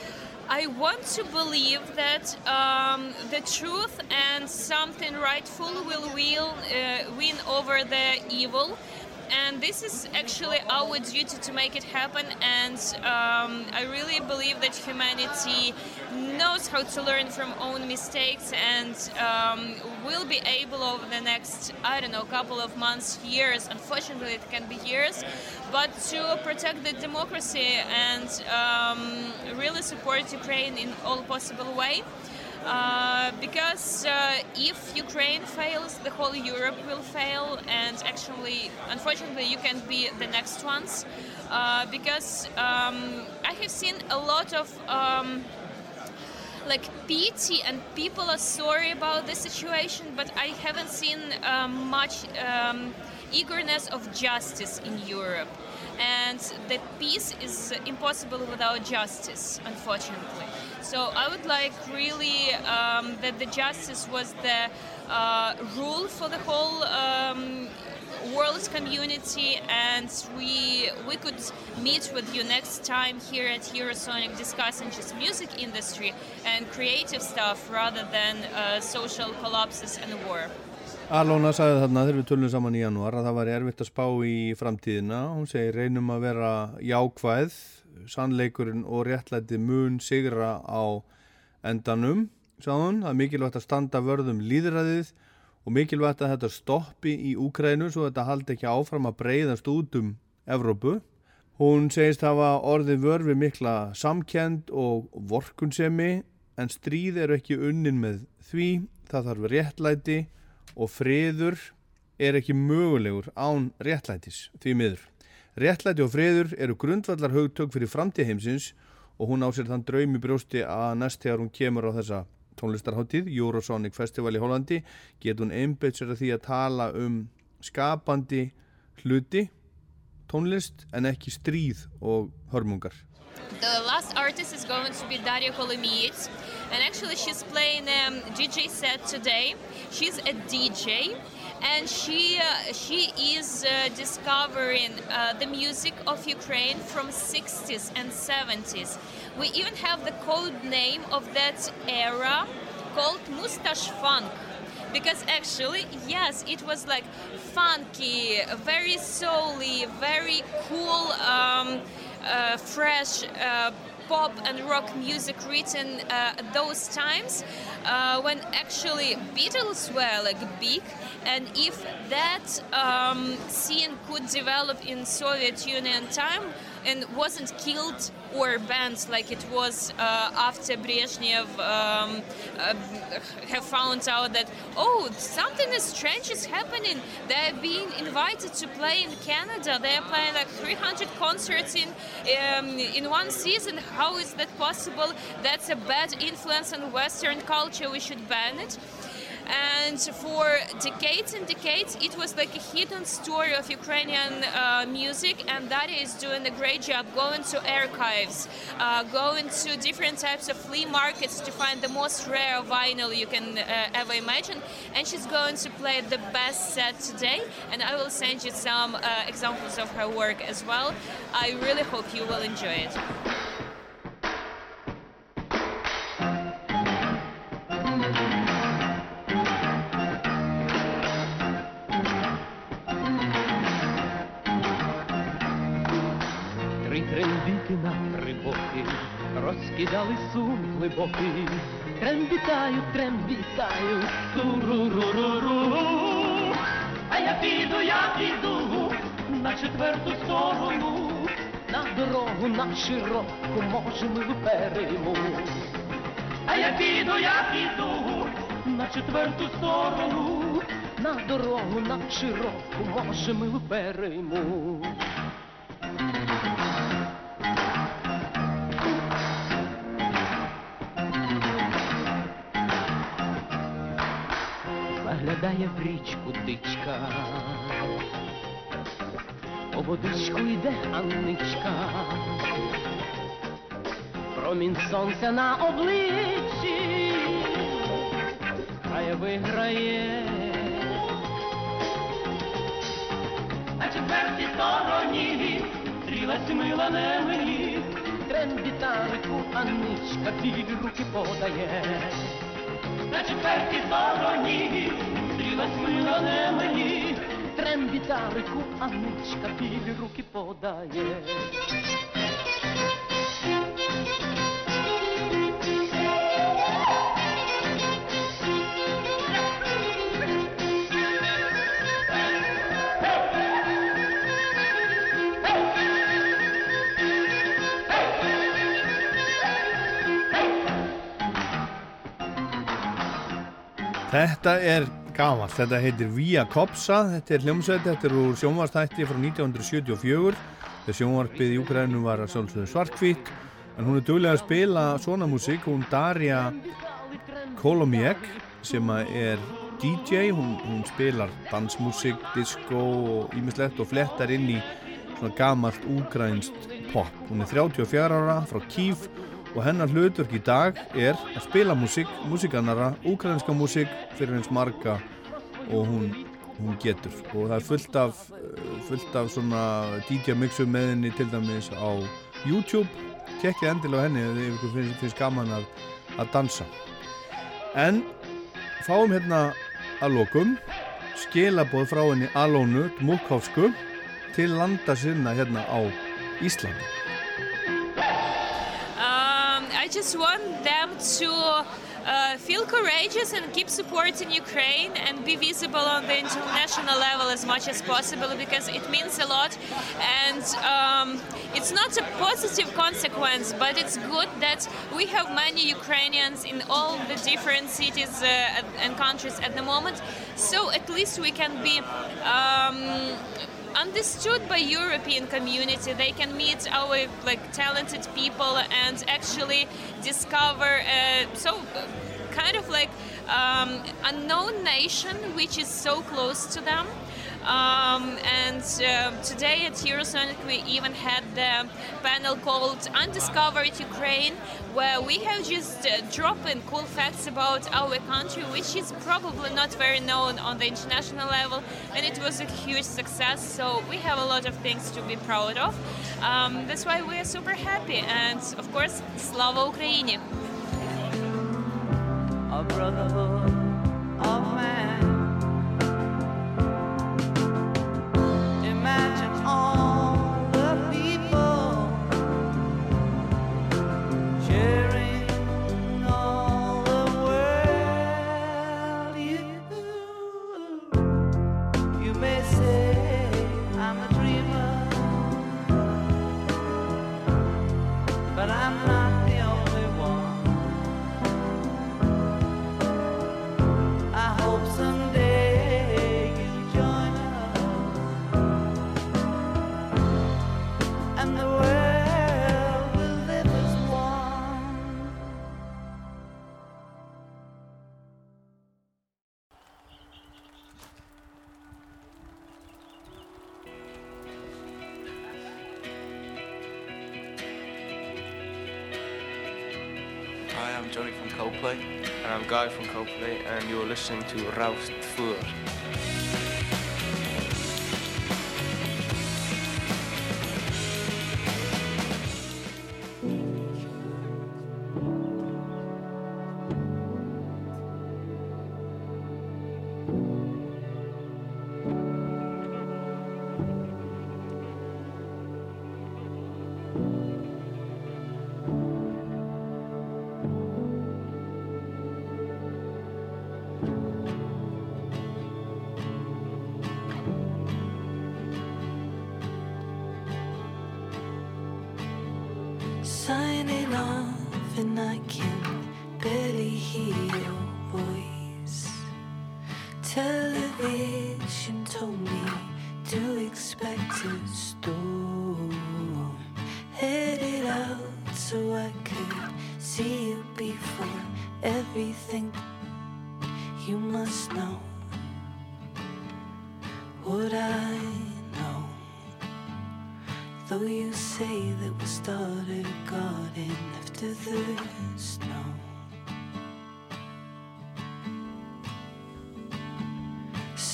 I want to believe that um, the truth and something rightful will, will uh, win over the evil. And this is actually our duty to make it happen. And um, I really believe that humanity knows how to learn from own mistakes and um, will be able over the next, I don't know, couple of months, years. Unfortunately, it can be years, but to protect the democracy and um, really support Ukraine in all possible way. Uh, because uh, if Ukraine fails, the whole Europe will fail, and actually, unfortunately, you can be the next ones. Uh, because um, I have seen a lot of um, like pity and people are sorry about the situation, but I haven't seen um, much um, eagerness of justice in Europe. And the peace is impossible without justice, unfortunately. So I would like really um, that the justice was the uh, rule for the whole um, world community and we we could meet with you next time here at Eurosonic discussing just music industry and creative stuff rather than uh, social collapses and war. Alona sagði þarna þegar við tölum saman í janúar að það var erfitt að spá í framtíðina. Hún segir reynum að vera jákvæð, sannleikurinn og réttlæti mun sigra á endanum. Sáðun, það er mikilvægt að standa vörðum líðræðið og mikilvægt að þetta stoppi í Úkrænu svo þetta haldi ekki áfram að breyðast út um Evrópu. Hún segist hafa orðið vörfi mikla samkend og vorkunsemi en stríð eru ekki unnin með því, það þarf réttlæti og friður er ekki mögulegur án réttlætis því miður. Réttlæti og friður eru grundvallar hugtök fyrir framtíðheimsins og hún á sér þann draumi brjósti að næst þegar hún kemur á þessa tónlistarháttíð, Eurosonic Festival í Hollandi, getur hún einbeitt sér að því að tala um skapandi hluti, tónlist en ekki stríð og hörmungar. The last artist is going to be Daria Kolomiets, and actually she's playing a um, DJ set today. She's a DJ, and she uh, she is uh, discovering uh, the music of Ukraine from 60s and 70s. We even have the code name of that era called Mustache Funk. Because actually, yes, it was like funky, very soul-y, very cool, um, uh, fresh uh, pop and rock music written uh, at those times uh, when actually Beatles were like big. And if that um, scene could develop in Soviet Union time and wasn't killed or banned like it was uh, after Brezhnev um, uh, have found out that oh something strange is happening. They're being invited to play in Canada. They're playing like 300 concerts in um, in one season. How is that possible? That's a bad influence on Western culture. We should ban it and for decades and decades it was like a hidden story of Ukrainian uh, music and that is doing a great job going to archives uh, going to different types of flea markets to find the most rare vinyl you can uh, ever imagine. And she's going to play the best set today and I will send you some uh, examples of her work as well. I really hope you will enjoy it розкидали сум глибокий. Трембітаю, трембітаю, туруруруру. А я піду, я піду на четверту сторону, на дорогу на широку, може ми виперемо. А я піду, я піду на четверту сторону, на дорогу на широку, може ми виперемо. Заглядає в річку дичка, по водичку йде Анничка, промінь сонця на обличчі, хай виграє. На четвертій стороні стрілась мила не мені, трембітарику Анничка білі руки подає. На четвертій стороні стрілась мила не мені, Трен-гітарику, Аничка білі руки подає. Þetta er gamalt, þetta heitir Via Kopsa, þetta er hljómsveit, þetta er úr sjónvarstætti frá 1974 þegar sjónvarpið í Úkrænum var svartkvít en hún er duglega að spila svona músík, hún Darja Kolomiek sem er DJ, hún, hún spilar dansmúsík, disco og ímislegt og flettar inn í svona gamalt úkrænst pop. Hún er 34 ára frá Kív og hennar hlutverk í dag er að spila músík, músíkanara, úkrænska músík fyrir eins marga og hún, hún getur. Og það er fullt af, fullt af svona DJ mixum með henni til dæmis á YouTube. Tekkið endilega henni ef ykkur finnst, finnst gaman að, að dansa. En fáum hérna að lokum skilaboð frá henni Alónu Múkháfsku til landa sinna hérna á Íslandi just want them to uh, feel courageous and keep supporting Ukraine and be visible on the international level as much as possible because it means a lot. And um, it's not a positive consequence, but it's good that we have many Ukrainians in all the different cities uh, and countries at the moment. So at least we can be. Um, understood by European community. They can meet our like talented people and actually discover uh, so kind of like um, unknown nation which is so close to them. Um, and uh, today at Eurosonic we even had the panel called Undiscovered Ukraine, where we have just uh, dropped in cool facts about our country, which is probably not very known on the international level, and it was a huge success. So we have a lot of things to be proud of. Um, that's why we are super happy, and of course, Slava Ukraini! And you're listening to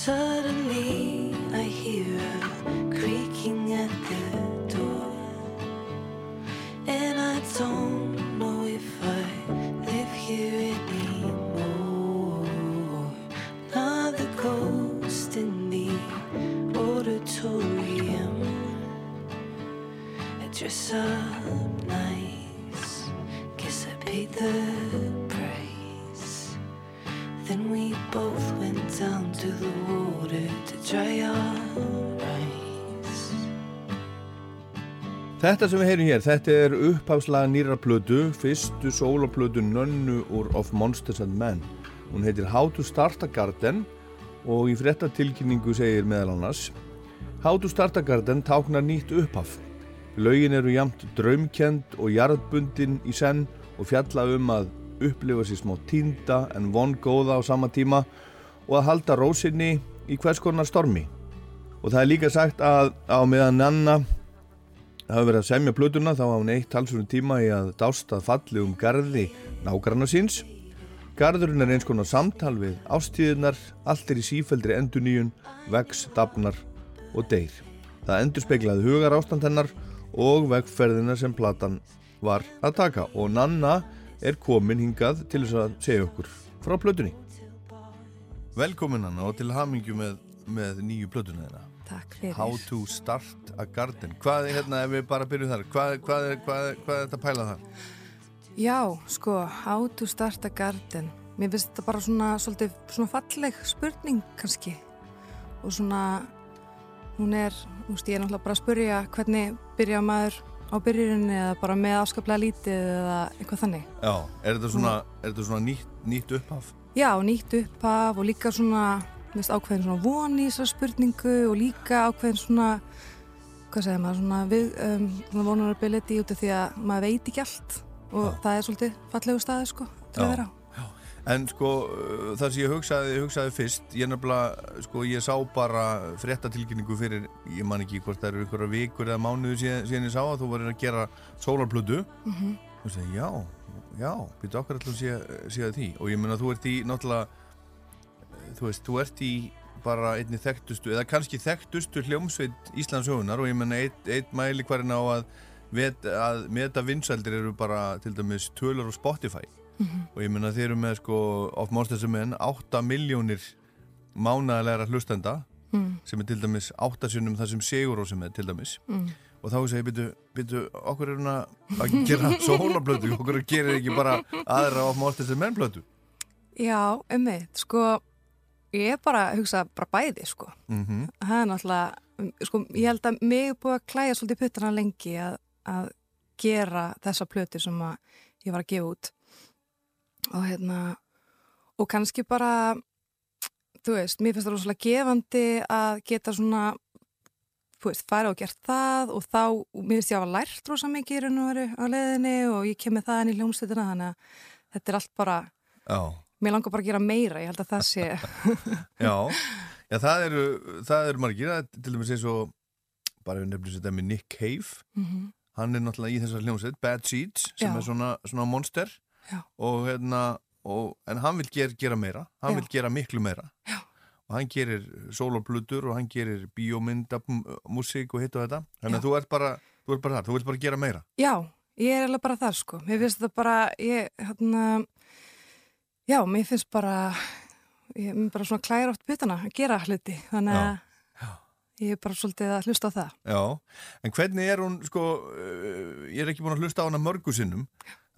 Suddenly I hear a creaking at the door. And I don't know if I live here anymore. Another ghost in the auditorium and dress up nice. Guess I paid the price. Then we both went down to the water Þetta sem við heyrum hér, þetta er upphafslaga nýra plödu, fyrstu sólaplödu Nönnu úr Of Monsters and Men. Hún heitir How to Start a Garden og í fréttatilkynningu segir meðal annars How to Start a Garden táknar nýtt upphaf. Laugin eru jamt draumkend og jarðbundin í senn og fjalla um að upplifa sér smá týnda en von góða á sama tíma og að halda rósinni í hvers konar stormi. Og það er líka sagt að á meðan Nanna hafa verið að semja plötuna þá hafa hún eitt talsverðum tíma í að dásta falli um garði nágranna síns. Garðurinn er eins konar samtal við ástíðunar, allt er í sífældri enduníun, vex, dafnar og deyr. Það endur speiklaði hugar ástand hennar og vegferðina sem platan var að taka og Nanna er komin hingað til þess að segja okkur frá plötunni. Velkomin Nanna og til hamingju með, með nýju plötuna þeirra. Takk fyrir. How to start a garden Hvað er hérna, ef við bara byrjum þar Hvað, hvað, er, hvað, er, hvað er þetta að pæla þar? Já, sko, how to start a garden. Mér finnst þetta bara svona, svolítið, svona falleg spurning kannski. Og svona, hún er, þú veist, ég er náttúrulega bara að spurja hvernig byrja maður á byrjurinni eða bara með afskaplega lítið eða eitthvað þannig. Já, er þetta svona, er þetta svona nýtt, nýtt upphaf? Já, nýtt upphaf og líka svona, veist, ákveðin svona von í þessar spurningu og líka ákveðin svona, hvað segir maður, svona um, svona vulnerability út af því að maður veit ekki allt og það er svolítið fallegu staði, sko, til að vera á. En sko, uh, það sem ég hugsaði, hugsaði fyrst, ég nefnilega, sko, ég sá bara fréttatilkynningu fyrir, ég man ekki hvort það eru einhverja vikur eða mánuðu síðan, síðan ég sá að þú varir að gera sólarplödu. Mhm. Þú veist, já, já, býttu okkar alltaf sé, séð því. Og ég meina, þú ert í, náttúrulega, þú veist, þú ert í bara einni þekktustu, eða kannski þekktustu hljómsveit Íslandsögunar og ég meina, eitt, eitt mæli hverjana á að, vet, að meta vinsældir eru bara, til dæmis, tölur á Spotify Mhm. og ég meina þeir eru með sko of Monsters and Men 8 miljónir mánæðilegra hlustenda Mm. sem er til dæmis 8 sinnum það sem Sigur sem er til dæmis Mm. Og þá segir ég byrju, okkur er hún að gera sólablötu, okkur gerir ekki bara aðra of Monsters and Men blötu Já, ummitt, sko, ég er bara að hugsa bara bæði, sko. mm Það er náttúrulega, sko, ég held að mig er búið að klæja svolítið puttana lengi að, að gera þessa plötu sem að ég var að gefa út. Og hérna, og kannski bara, þú veist, mér finnst það rosalega gefandi að geta svona, veist, fara og gert það og þá, mér finnst ég að hafa lært rosa mikið í raun og veru á leiðinni og ég kem með það inn í hljómsveitina, þannig að þetta er allt bara, Já, mér langar bara að gera meira, ég held að það sé, já, já það eru það eru margir, er til dæmis eins og bara við nefnum þetta með Nick Cave. Mhm. hann er náttúrulega í þessar hljómsveit Bad Seeds sem Já. er svona, svona monster. Og hérna og, en hann vil ger, gera meira. Hann vil gera miklu meira. Já. Og hann gerir sóloplutur og hann gerir bíómyndamúsík og hitt og þetta. Þannig að þú ert bara, þú ert bara þar, þú vilt bara gera meira. Já, ég er alveg bara þar sko. Mér finnst þetta bara, ég, hérna, já, mér finnst bara, ég er bara svona klæra oft putana að gera hluti. Þannig að ég er bara svolítið að hlusta á það. Já, en hvernig er hún sko, uh, ég er ekki búin að hlusta á hana mörgu sinnum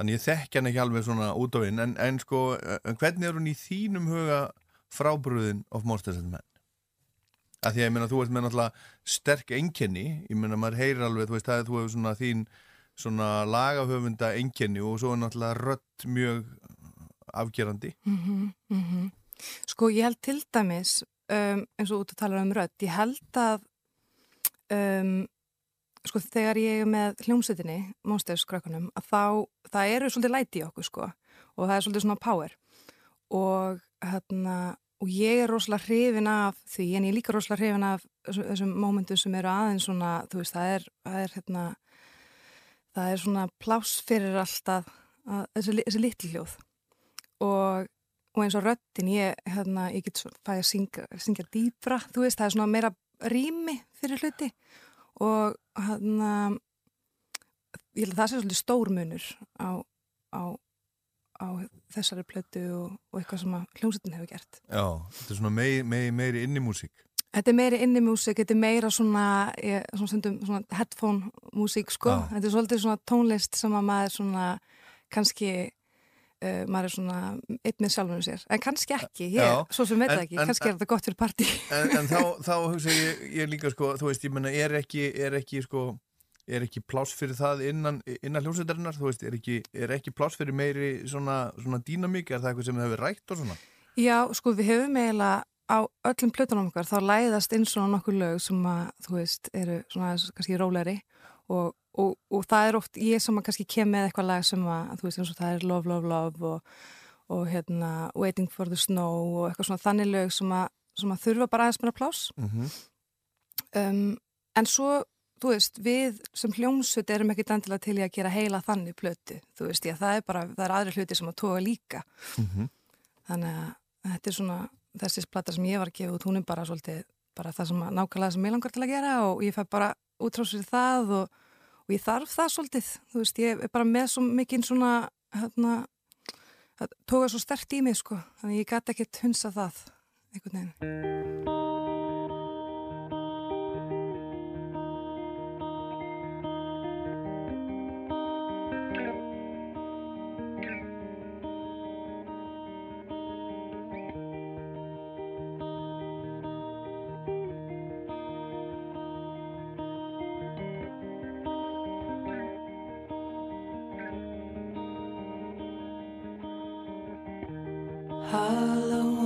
þannig ég þekki hann ekki alveg svona út á inn en, en sko, en hvernig er hún í þínum huga frábröðin of Monsters and Men? Af því að ég meina þú ert með náttúrulega sterk einkenni, ég meina maður heyrir alveg, þú veist það er þú hefur svona þín svona lagahöfunda einkenni og svo er náttúrulega rött mjög afgerandi. Mm -hmm, Sko, ég held til dæmis, um, eins og út að tala um rödd, ég held að, um, sko, þegar ég er með hljómsveitinni, Monsters-krökkunum, að þá, það eru svolítið læti í okkur, sko, og það er svolítið svona power og hérna, og ég er rosalega hrifin af því, en ég er líka rosalega hrifin af þessu- þessum mómentum sem eru aðeins svona, þú veist, það er, það er hérna, það er svona pláss fyrir alltaf að, þessi, þessi litli hljóð. Og, og eins og röddin ég, hérna, ég get svo, fæ að syngja, syngja dýbra, þú veist, það er svona meira rými fyrir hluti. Og hérna ég held að það sé svolítið stór munur á, á, á þessari plötu og, og eitthvað sem að hljómsveitin hefur gert Já, þetta er svona meiri, meiri, meiri innimúsík. Þetta er meiri inni músík, þetta er meira svona, ég, svona, stundum, svona headphone músík sko, Já. þetta er svolítið svona tónlist sem að maður svona kannski uh, maður er svona einn með sjálfum sér, en kannski ekki ég, Já. svo sem veit það ekki, en- kannski er þetta gott fyrir partí en, en þá, þá hugsa ég, ég líka sko, þú veist, ég menna, er ekki, er ekki sko, er ekki pláss fyrir það innan, innan hljómsveitarinnar, þú veist, er ekki, er ekki pláss fyrir meiri svona, svona dýnamík, er það eitthvað sem hefur rætt og svona? Já, sko við hefum eiginlega á öllum plötunum okkar, þá læðast inn svona nokkur lög sem að, þú veist, eru svona kannski róleri og, og, og það er oft ég sem að kannski kem með eitthvað lag sem að, þú veist, eins og það er Love, Love, Love og, og hérna Waiting for the Snow og eitthvað svona þannig lög sem að, sem að þurfa bara aðeins meira pláss. Mm um, en svo, þú veist, við sem hljómsut erum ekki endilega til í að gera heila þannig plötu, þú veist, já, það er bara það er aðri hluti sem að toga líka Mhm. þannig að þetta er svona þessi plata sem ég var að gefa út, hún er bara svolítið bara það sem að nákvæmlega sem ég langar til að gera og ég fæ bara útrás fyrir það og, og ég þarf það svolítið þú veist, ég er bara með svo mikinn svona hérna það tóka svo stert í mig sko þannig ég gæti ekkert hunsa það einhvern veginn Hollow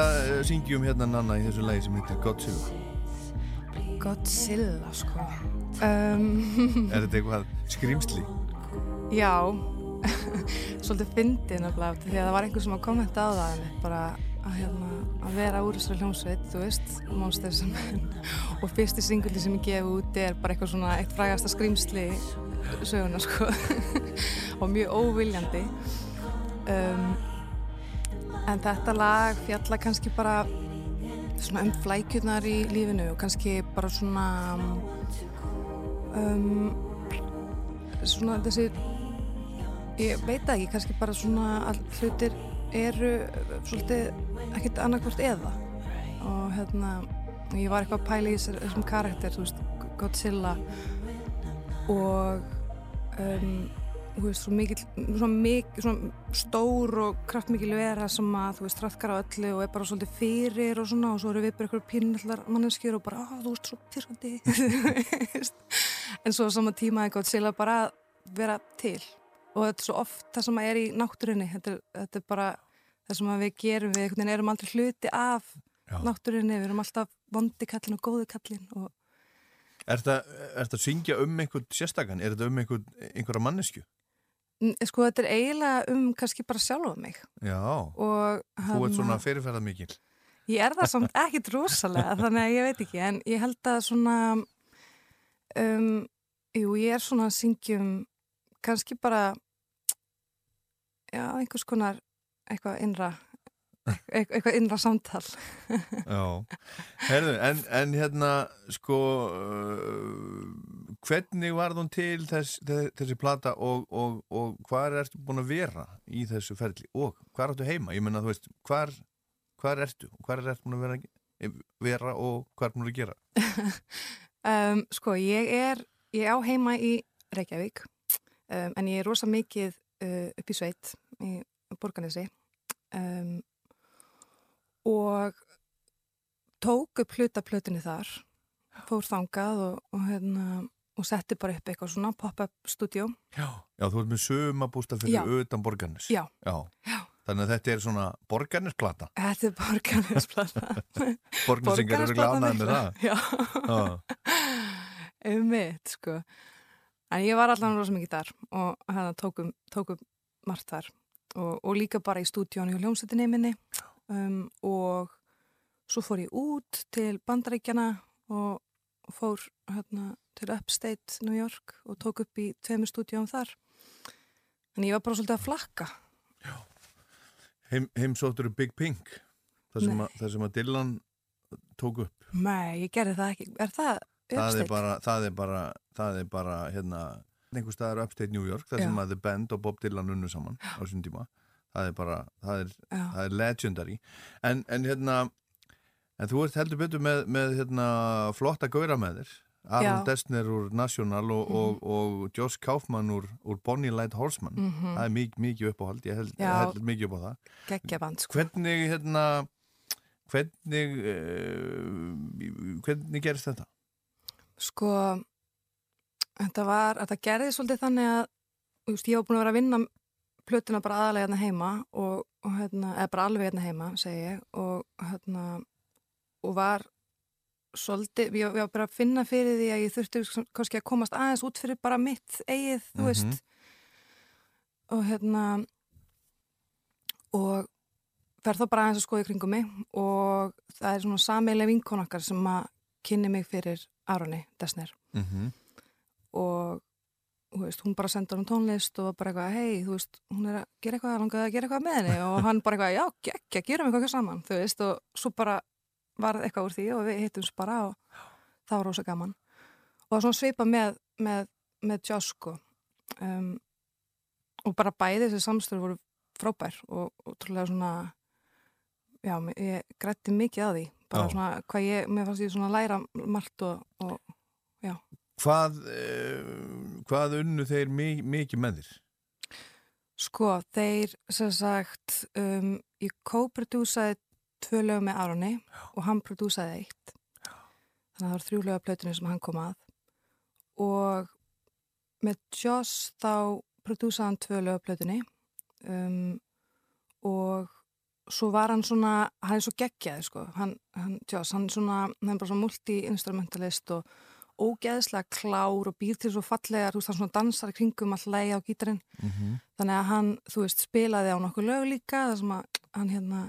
uh, syngjum hérna Nanna í þessu lagi sem heitir Godzilla? Godzilla sko um, Er þetta eitthvað skrýmsli? Já, svolítið fyndið nefnilega því að það var einhver sem að kommenta á það einmitt, bara að, hérna, að vera úr þessari hljómsveit, þú veist, Monsters og fyrsti singulli sem ég gef út er bara eitthvað svona eitt frægasta skrýmsli söguna sko og mjög óviljandi um, en þetta lag fjalla kannski bara svona um flækjurnar í lífinu og kannski bara svona um, svona þessi ég veit ekki, kannski bara svona all hlutir eru svolítið ekkert annarkvort eða. Og hérna ég var eitthvað að pæla í þessum karakter þú veist, Godzilla og um, þú veist, svo mikil svona, mikil, svona stór og kraftmikil vera sem að þú veist, trafkar á öllu og er bara svolítið fyrir og svona og svo eru við bara eitthvað pinnallar manneskjur og bara, að þú veist, svo pyrrandi en svo sama tíma er Godzilla bara að vera til og þetta er svo oft það sem er í náttúrinni þetta er, þetta er bara það sem að við gerum við einhvern veginn erum aldrei hluti af Já. náttúrinni, við erum alltaf vondi kallin og góði kallin og Er þetta að syngja um einhvern sérstakann? Er þetta um einhverja mannesku? Sko þetta er eiginlega um kannski bara sjálfa mig Já, og þú ert svona fyrirferða mikil. Ég er það samt ekkit rosalega, þannig að ég veit ekki, en ég held að svona, um, jú, ég er svona að syngjum kannski bara, já, einhvers konar eitthvað innra, eitthvað innra samtal. Já, herðu, en, en hérna, sko, uh, hvernig var hún til þess, þess, þessi plata og, og, og hvar ertu búin að vera í þessu ferli og hvar ertu heima? Ég menna, þú veist, hvar ertu og hvar ertu búin að vera, vera og hvað ertu búin að gera? Um, sko, ég er, ég á heima í Reykjavík, um, en ég er rosa mikið uh, upp í sveit í Borganesi um, og tók upp hlutaplötunni þar, fór þangað og, og, hérna, og setti bara upp eitthvað svona pop-up stúdjó. Já. Já, þú ert með sömabústa fyrir Já. utan borgarnis. Já. Já. Þannig að þetta er svona borgarnisplata. Þetta er Borganisplata. Borgnesingar eru glánaði með það. Já. Um mitt, sko. En ég var allan rosa mikið þar og hérna tókum, tókum margt þar og, og líka bara í stúdíónu hjá hljómsveitinni minni um, og svo fór ég út til Bandaríkjana og, og fór hérna til Upstate New York og tók upp í tveimur stúdíóum þar. En ég var bara svolítið að flakka. Heim, heimsóttur Big Pink, það sem, að, það sem að Dylan tók upp. Nei, ég gerði það ekki. Er það Það er Upstate? bara, það er bara, það er bara, hérna, einhver staðar Upstate New York, sem Já. að The Band og Bob Dylan unnu saman á sín tíma. Það er bara, það er, Já. það er legendary. En, en hérna, en þú ert heldur betur með, með hérna, flotta gauðra með þér. Aron. Dessner úr National og, og, og Josh Kaufman úr, úr Bonnie Light Horseman. Mhm. Það er mikið, mikið uppáhald, ég held, held mikið upp á það. Geggjaband, sko. Hvernig, hérna, hvernig, uh, hvernig gerist þetta? Sko, þetta var, þetta gerði svolítið þannig að, veist, ég var búin að vera að vinna plötuna bara aðalega hérna heima og, og hérna, eða bara alveg hérna heima, segi ég, og hérna, og var svolítið, ég, ég var bara að finna fyrir því að ég þurfti kannski að komast aðeins út fyrir bara mitt eigið, þú Mhm. veist, og hérna, og fer þá bara aðeins að skoða í kringum mig og það er svona sameileg vinkon okkar sem að kynni mig fyrir Aroni Desner Mm -hmm. og þú veist, hún bara sendur hann tónlist og bara eitthvað, hei, þú veist, hún er að gera eitthvað, langaði að gera eitthvað með henni og hann bara eitthvað, já, geggja, gerum eitthvað saman, þú veist, og svo bara var eitthvað úr því og við hittumst bara og það var rosa gaman og svona svipa með, með, með Josh, sko um, og bara bæði þessi samstöru voru frábær og, og trúlega svona já, ég grætti mikið á því bara Já. svona, hvað ég, mér fannst ég svona læra margt og, og já Hvað, uh, hvað unnu þeir mi mikið með þér? Sko, þeir sem sagt um, ég co-prodúsaði tvö lög með Aroni og hann prodúsaði eitt. Þannig að það var þrjú lög af plötunni sem hann kom að. Og með Joss þá prodúsaði hann tvö lög af plötunni um, og svo var hann svona, hann er svo geggjaði sko, hann, hann Joss, hann er svona hann er bara svona multi-instrumentalist og ógeðslega klár og býr til svo fallegar, þú veist, hann svona dansar kringum all lægi á gítarinn. Mhm. þannig að hann, þú veist, spilaði á nokkuð lög líka þar sem að hann hérna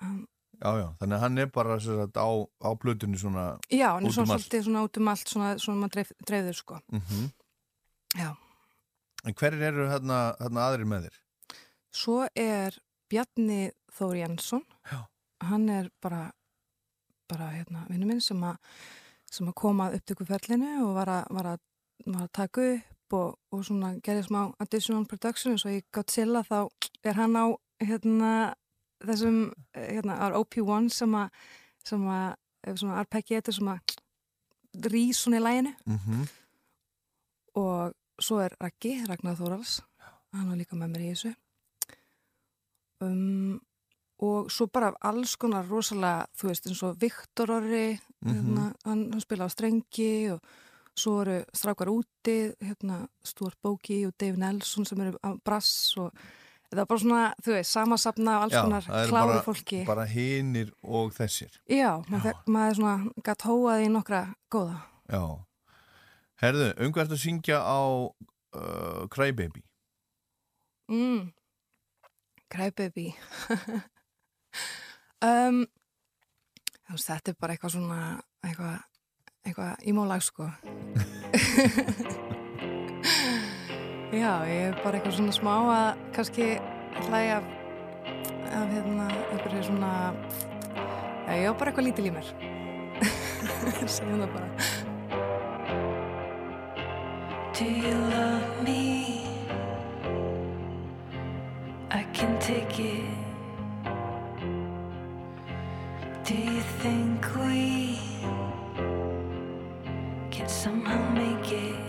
hann Já, já, þannig að hann er bara sagt, á, á plötunni svona Já, hann er út svona um svolítið svona út um allt svona, svona maður dreif, dreifður sko Mhm. Já. En hverjir eru hérna, hérna aðrir með þér? Svo er Bjarni Þór Jensson Já. hann er bara bara hérna vinnu minn sem að sem að koma að upptökuferlinu og var að, var að, var að taka upp og, og svona gerði smá additional production eins og í Godzilla þá er hann á hérna þessum eh, hérna á OP1 sem að sem að ef svona arpeggi sem að rís svona í læginu Mm og svo er Raggi, Ragnar Þórals. Hann var líka með mér í þessu. Um, og svo bara alls konar rosalega þú veist eins og Viktor Orri Mhm. hérna, hann, hann spila á strengi og svo eru strákar úti hérna, Stuart Bóki og Dave Nelson sem eru á brass og það er bara svona, þú veist, samasapna af alls konar það eru kláru bara, fólki bara hinir og þessir Já, maður, Já. maður svona gætt hóað í nokkra góða Já Herðu, um hvað ertu að syngja á uh, Crybaby? Mm. Crybaby um, veist, Þetta er bara eitthvað svona eitthvað, eitthvað ímólag sko Já, ég er bara eitthvað svona smá að kannski hlæja af, af hérna einhverju svona Já, ég er bara eitthvað lítil í mér segjum það bara Do you love me? I can take it. Do you think we can somehow make it?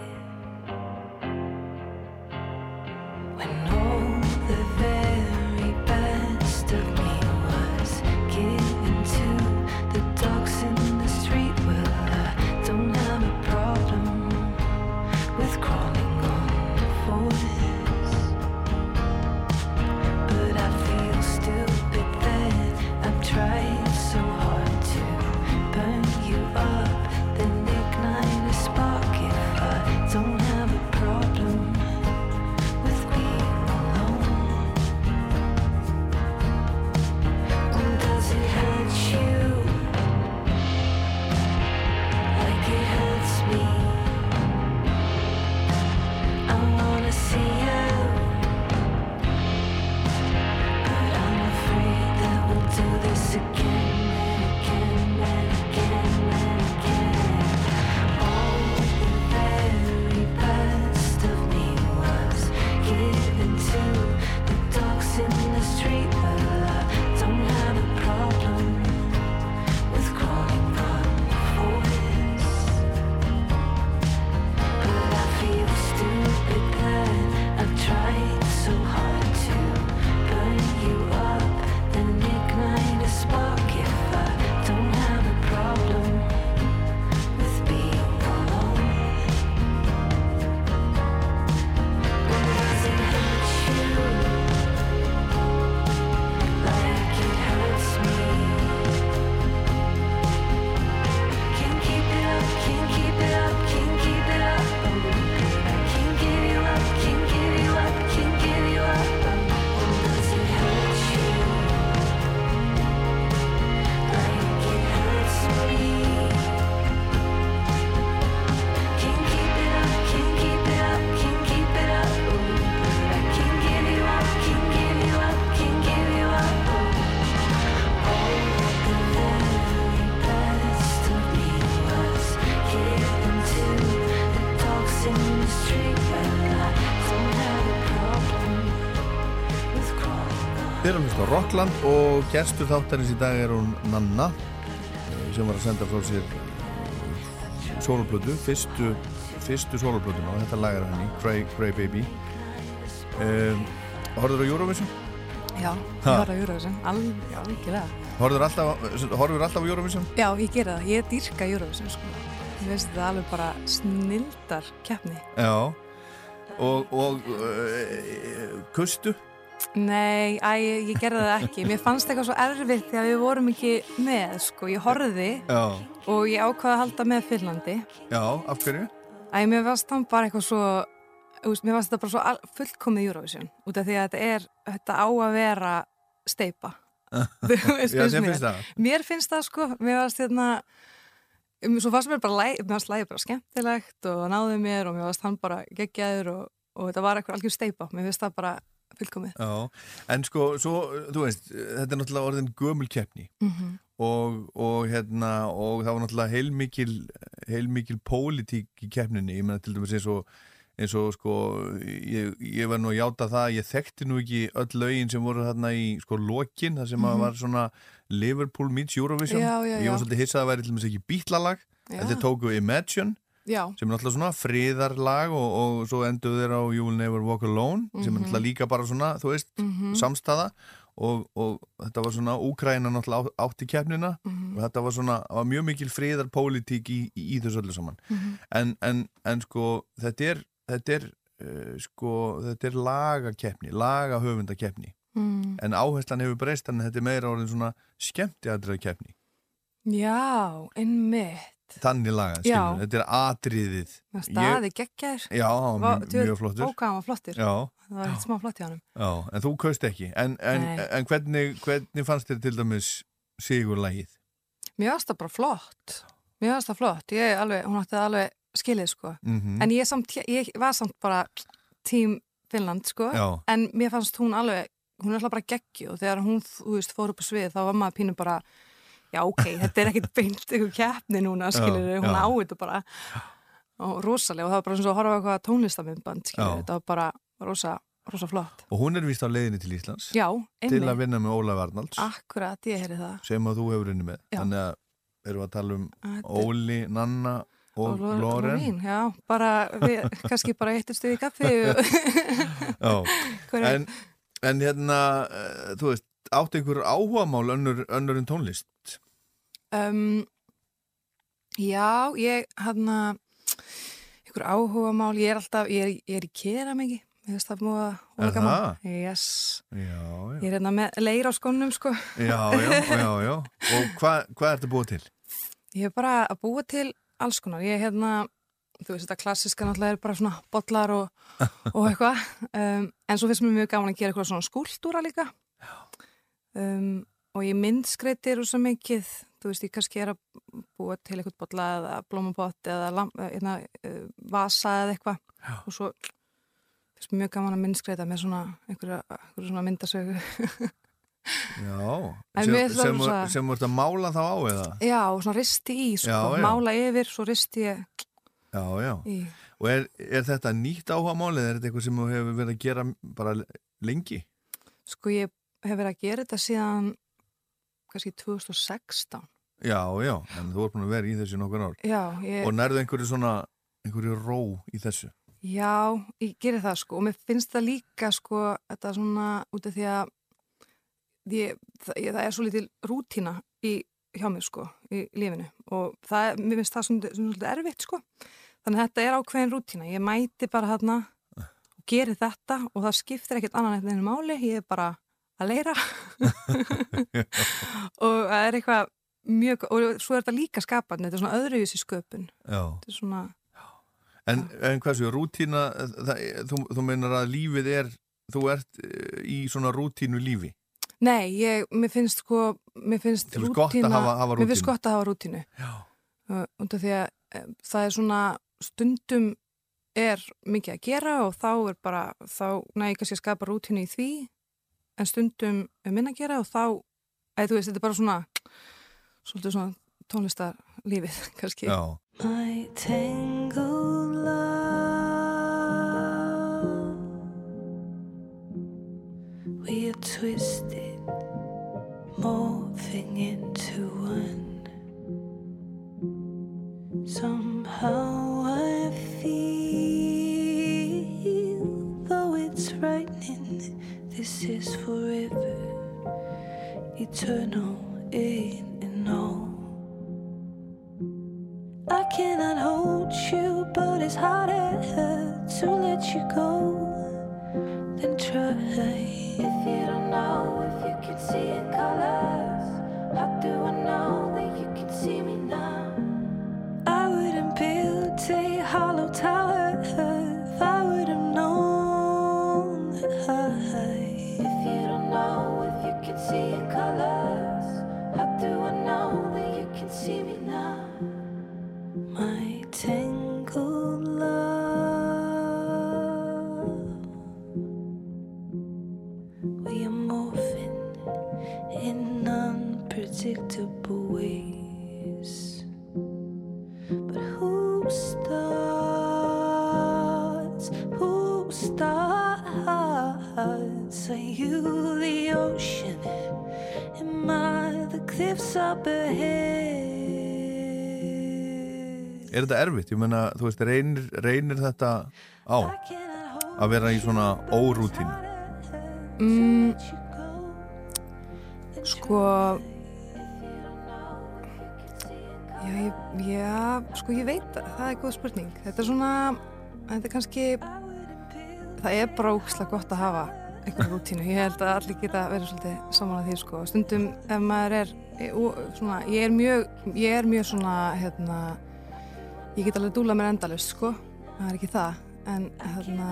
Rockland og gestur þáttarins í dag er hún Nanna eh, sem var að senda frá sér soloplötu, fyrstu fyrstu soloplötuna og þetta lagar henni Cray, Cray Baby um, Horður á Eurovision? Já, ég var að Eurovision, alveg, já, algjörlega Horður alltaf, horfur alltaf á Eurovision? Já, ég gera það, ég dýrka Eurovision sko. Ég veist þetta alveg bara snildar keppni. Já og, og uh, kustu? Nei, æ, ég gerði það ekki. Mér fannst eitthvað svo erfitt þegar við vorum ekki með, sko. Ég horfði Já, og ég ákvaði að halda með Finnlandi. já, af hverju? Æ, mér fannst það bara eitthvað svo, mér fannst þetta bara svo fullkomið Eurovision. Út af því að þetta er, þetta á að vera steipa. Þú veist, Já, mér. finnst það? Mér finnst það sko, mér varst hérna um, svo fannst mér bara læg, mér varst lægi bara skemmtilegt og náði mér og mér varst hann bara geggjaður og, og þetta var eitthvað algjör steipa, mér finnst það bara fullkomið. Já, en sko, svo, þú veist, þetta er náttúrulega orðin gömul keppni Mhm. og, og hérna, og það var náttúrulega heilmikil, heilmikil pólitík í keppninni, ég menna til dæmis eins og eins og sko, ég, ég var nú að játa það, ég þekkti nú ekki öll lögin sem voru þarna í sko lokin, það sem mm Mhm. var svona Liverpool meets Eurovision, Já, já, ég já. var svolítið hissað að það væri til dæmis ekki bítlalag, Já. þetta tóku Imagine Já, sem er náttúrulega svona friðarlag og, og svo endur þeir á You Will Never Walk Alone sem er Mhm. náttúrulega líka bara svona, þú veist, Mhm. samstaða og, og þetta var svona Úkraina náttúrulega átt í keppnina Mhm. og þetta var svona, var mjög mikil friðarpólitík í, í, í þessu öllu saman Mhm. en, en, en sko þetta er, þetta er uh, sko, þetta er lagakeppni lagahöfundakeppni Mm. en áherslan hefur breyst en þetta er meira orðin svona skemmtiatriða keppni já, einmitt. Þannig laga, skilur, þetta er atriðið staði geggjaður. Já, var mjög- flottur. Ó, hvað hann var flottur. Já. Það var eitt smá flott í honum. Já, en þú kaust ekki en, en, en hvernig, hvernig fannst þér til dæmis sigurlægið? Mér varst það bara flott. Mér varst það flott. Ég alveg, hún átti það alveg skilið, sko. Mhm. En ég, samt, ég var samt bara tím Finnland, sko. Já. En mér fannst hún alveg, hún er alltaf bara geggju og þegar hún, þú veist, fór upp á svið þá var maður pínu bara, já, ok, þetta er ekkit beint ykkur keppni núna, Já, skilur hún á þetta bara. Og rosalega, og það var bara svona að horfa eitthvað tónlistamindband, skilur Já. þetta var bara rosa, rosa flott. Og hún er vist á leiðinni til Íslands Já, til að vinna með Ólaf Arnalds Akkurat, ég heyri það. sem að þú hefur unni með Já. þannig að erum við að tala um Þetta Óli, Nanna og Lo- Loren já, bara, við kannski bara eittustu í kaffi og... En, en hérna uh, þú veist, átt einhver áhugamál önnur, önnur en tónlist Um, já, ég hann að ykkur áhuga mál, ég er alltaf, ég er, ég er í kera mikið, ég veist það múið að Er það? Yes, Já, ég er hérna með leir á skónum sko. já, já, já, já og hvað hva ertu búið til? Ég er bara að búa til alls konar, ég er hérna, þú veist þetta klassiska náttúrulega er bara svona bollar og, og eitthvað, um, en svo finnst mér mjög gaman að gera eitthvað svona skúltúra líka. Um, og ég myndskreitir og svo mikið, þú veist, ég kannski er að búa til eitthvað bolla eða blómapott eða lam, eða, uh, vasa eða eitthvað og svo mér mjög gaman að myndskreita með svona einhverja, einhverja svona myndasögu Já, sem, ert að mála þá á eða? Já, og svona risti í, sko, Já, já. mála yfir svo risti ég Já, já. í Og er, er þetta nýtt áhugamál eða er þetta eitthvað sem þú hefur verið að gera bara lengi? Sko ég hef verið að gera þetta síðan kannski 2016. Já, já, en þú ert búin að vera í þessu nokkur ár. Já, ég, Og nærðu einhverju svona, einhverju ró í þessu? já, ég gerir það sko og mér finnst það líka sko þetta svona út af því að ég, það, ég, það er svo lítil rútína í, hjá mér sko í lífinu og það, mér finnst það svona, svona svolítið erfitt sko. Þannig að þetta er ákveðin rútína. Ég mæti bara þarna og geri þetta og það skiptir ekkert annan eftir einu máli. Ég er bara að leira og það er eitthvað mjög, og svo er þetta líka skapandi, þetta er svona öðruvísi sköpun. Svona, En, en hvað séu, rútína, það, þú, þú meinar að lífið er, þú ert eh, í svona rútínu lífi? nei, ég, mér finnst sko, mér finnst finnst gott að hafa- hafa Mér finnst rútínu? gott að hafa rútínu. Uh, af því að eh, það er svona, stundum er mikið að gera og þá er bara, þá næg kannski að skapa rútínu í því, en stundum er minna að gera og þá, eða þú veist, þetta er bara svona, svolítið svona tónlistarlífið, kannski. Já. My tangled love, we are twisted, morphing into one. Somehow this is forever, eternal in and all. I cannot hold you, but it's harder to let you go than try. If you don't know if you can see in colors, how do I know that you can see me Er þetta erfitt? Ég meina, þú veist, reynir, reynir þetta á að vera í svona órútínu? Mm, sko já, ég, já, sko ég veit það, það er góð spurning. Þetta er svona, þetta er kannski það er bara ógislega gott að hafa einhverju rútínu, ég held að allir geta verið svolítið saman að því sko, stundum ef maður er og, svona, ég er mjög ég er mjög svona, hérna ég get alveg dúlað mér endalust sko það er ekki það, en hérna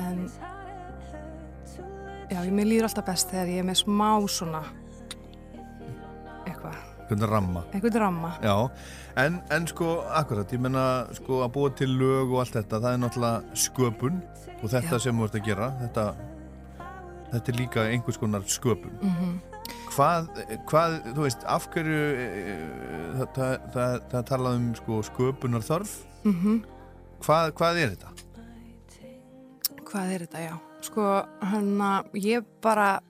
en Já, ég mér líður alltaf best þegar ég er með smá svona eitthvað, Hvernig ramma? einhvern ramma. En, en sko, akkurat, ég menna sko að búa til lög og allt þetta, það er náttúrulega sköpun og þetta Já. sem þú ert að gera, þetta, þetta er líka einhvers konar sköpun. Mhm. Hvað, hvað, þú veist, af hverju, e, það, það, það, það talað um sko sköpunar þörf, Mhm. hvað, hvað er þetta? Hvað er þetta, já? Sko, hann að ég bara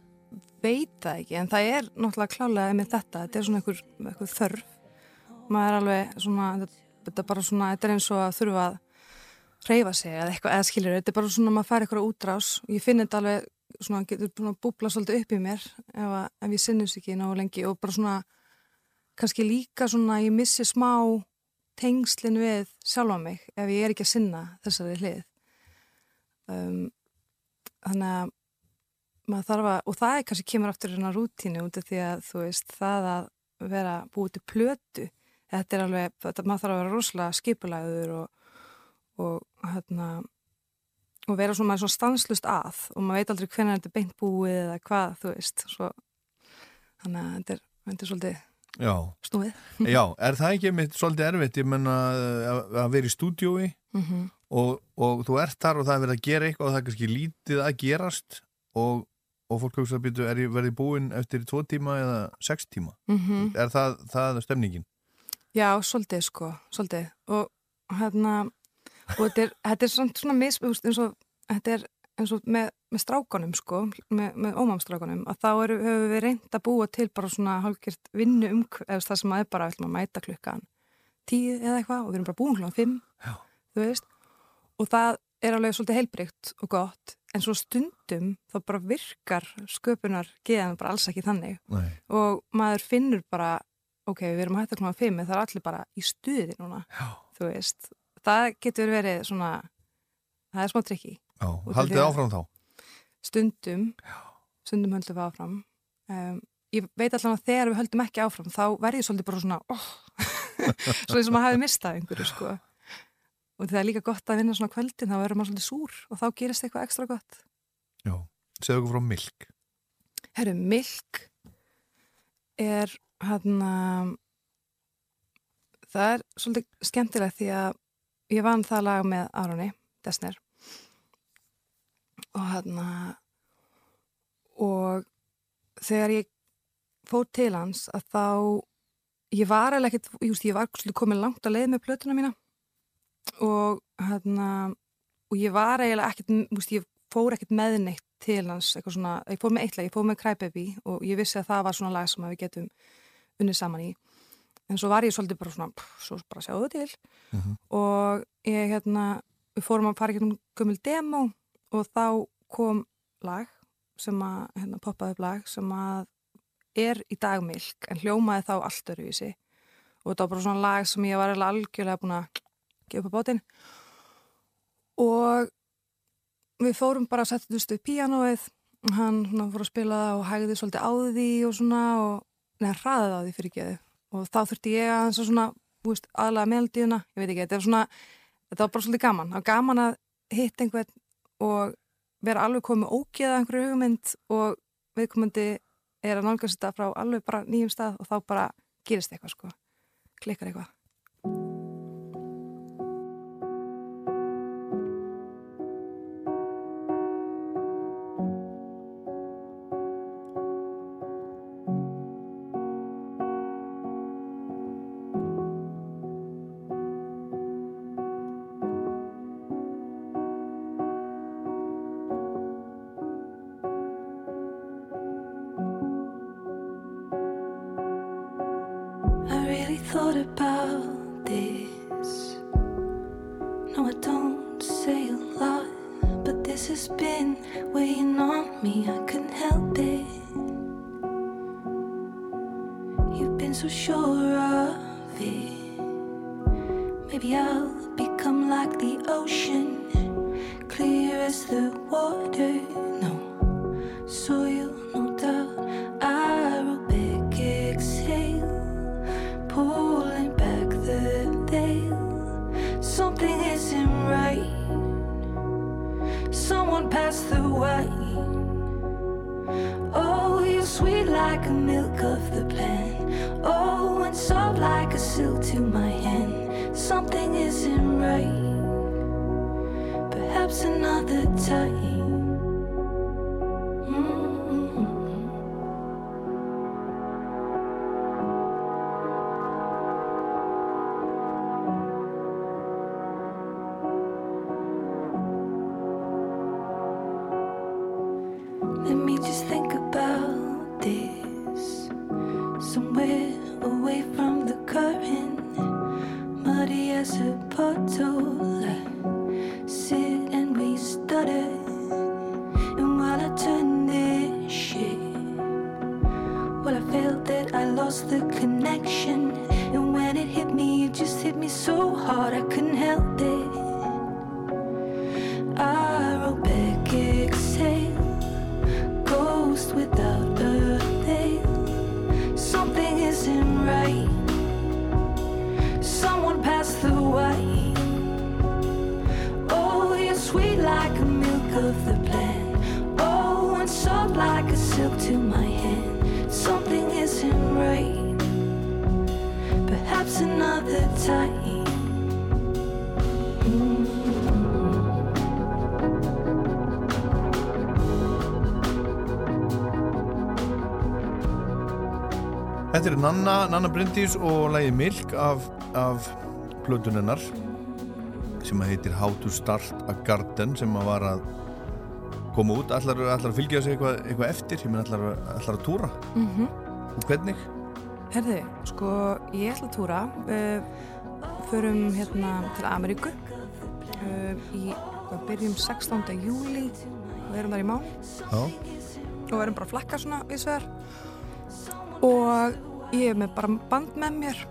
veit það ekki, en það er náttúrulega klálega með þetta, þetta er svona einhver, einhver þörf. Maður er alveg svona, þetta, er bara svona, þetta er eins og að þurfa að reyfa sig eða eitthvað, eða skilur, þetta er bara svona að maður fær eitthvað útrás. Ég finn þetta alveg svona, getur svona búbla svolítið upp í mér ef, að, ef ég sinnus ekki náðu lengi og bara svona, kannski líka svona, ég missi smá tengslin við sjálfa mig ef ég er ekki að sinna þessari hlið. Um, þannig að maður þarf að, og það er kannski kemur aftur hérna rútínu út af því að þú veist það að vera búið til plötu þetta er alveg, þetta, maður þarf að vera rosalega skipulæður og, og hérna og vera svona, svona stanslust að og maður veit aldrei hvernig þetta er beint búið eða hvað, þú veist svo, þannig að þetta er, þetta er svolítið Já. snúið Já, er það ekki mitt svolítið erfitt, ég menna að, að vera í stúdiói Mhm. og, og þú ert þar og það er verið að gera eitthvað og það er kannski lítið að gerast og, og fólk hugsa að byrja, er ég verið búinn eftir tvo tíma eða sex tíma? Mhm. Er það, það stemningin? Já, svolítið sko, svolítið og hérna og þetta er, þetta er svona, svona mis, þú veist, eins og þetta er eins og með, með strákanum sko, með, með ómamstrákanum að þá eru, höfum við reynd að búa til bara svona hálfgjört vinnu um eða það sem að er bara, að mæta klukkan tíu eða eitthvað og við erum bara búin klukkan fimm Já. þú veist og það er alveg svolítið heilbrygt og gott en svo stundum þá bara virkar sköpunar geðan bara alls ekki þannig Nei. og maður finnur bara ok, við erum að klúma fimm en það er allir bara í stuði núna Já. þú veist, það getur verið svona það er smá trikki Já, haldið að- áfram þá? stundum stundum höldum við áfram. Um, ég veit allan að þegar við höldum ekki áfram þá verð ég svolítið bara svona oh. svo eins og maður hafi mistað einhverju sko. Og það er líka gott að vinna svona kvöldin þá verður maður svolítið súr og þá gerist eitthvað ekstra gott. Já, segðu okkur frá milk. Herru, Milk er hérna það er svolítið skemmtilegt því að ég vann það lag með Aroni Desner og hérna og þegar ég fór til hans að þá ég var eða ekkert, ég, var komin langt að leið með plötuna mína. Og hérna og ég var eiginlega ekkert, ég fór ekkert með neitt til hans, svona, ég fór með eitt lag, ég fór með Crybaby og ég vissi að það var svona lag sem við getum unnið saman í en svo var ég svolítið bara svona, pff, svo bara sjáðu til. Mhm. og ég hérna, við fórum að fara ekki um gömul demo og þá kom lag sem að, hérna, poppaði upp lag sem að er í dag milk en hljómaði þá allt öruvísi og þetta var bara svona lag sem ég var algjörlega búin að gefa upp á bátinn. Og við fórum bara að setja þú við píanóið. Og hann svona, fór að spila það og hægði svolítið á því og svona og neða hraðið á því fyrir geðu og þá þurfti ég að hans að svona þú veist, aðlaga meldíuna, ég veit ekki, þetta var svona þetta var bara svolítið gaman, það var gaman að hitta einhvern og vera alveg komið ógeða einhverju hugmynd og viðkomandi er að nálgast þetta frá alveg bara nýjum stað og þá bara gerist eitthvað sko, klikkar eitthvað thought about this. No, I don't say a lot, but this has been weighing on me. I couldn't help it. You've been so sure of it. Maybe I'll Þetta er Nanna, Nanna Bryndís og lægi Milk af, af plötunennar sem heitir How to Start a Garden sem að var að koma út allar, allar að fylgja sig eitthvað, eitthvað eftir ég menn allar, allar að túra Mhm. og hvernig? Herði, sko, ég ætla að túra. Uh, förum hérna til Ameríku uh, í, við byrjum 16. júli og erum þar í mán Já, og erum bara að flakka svona í svegar og ég er með bara band með mér.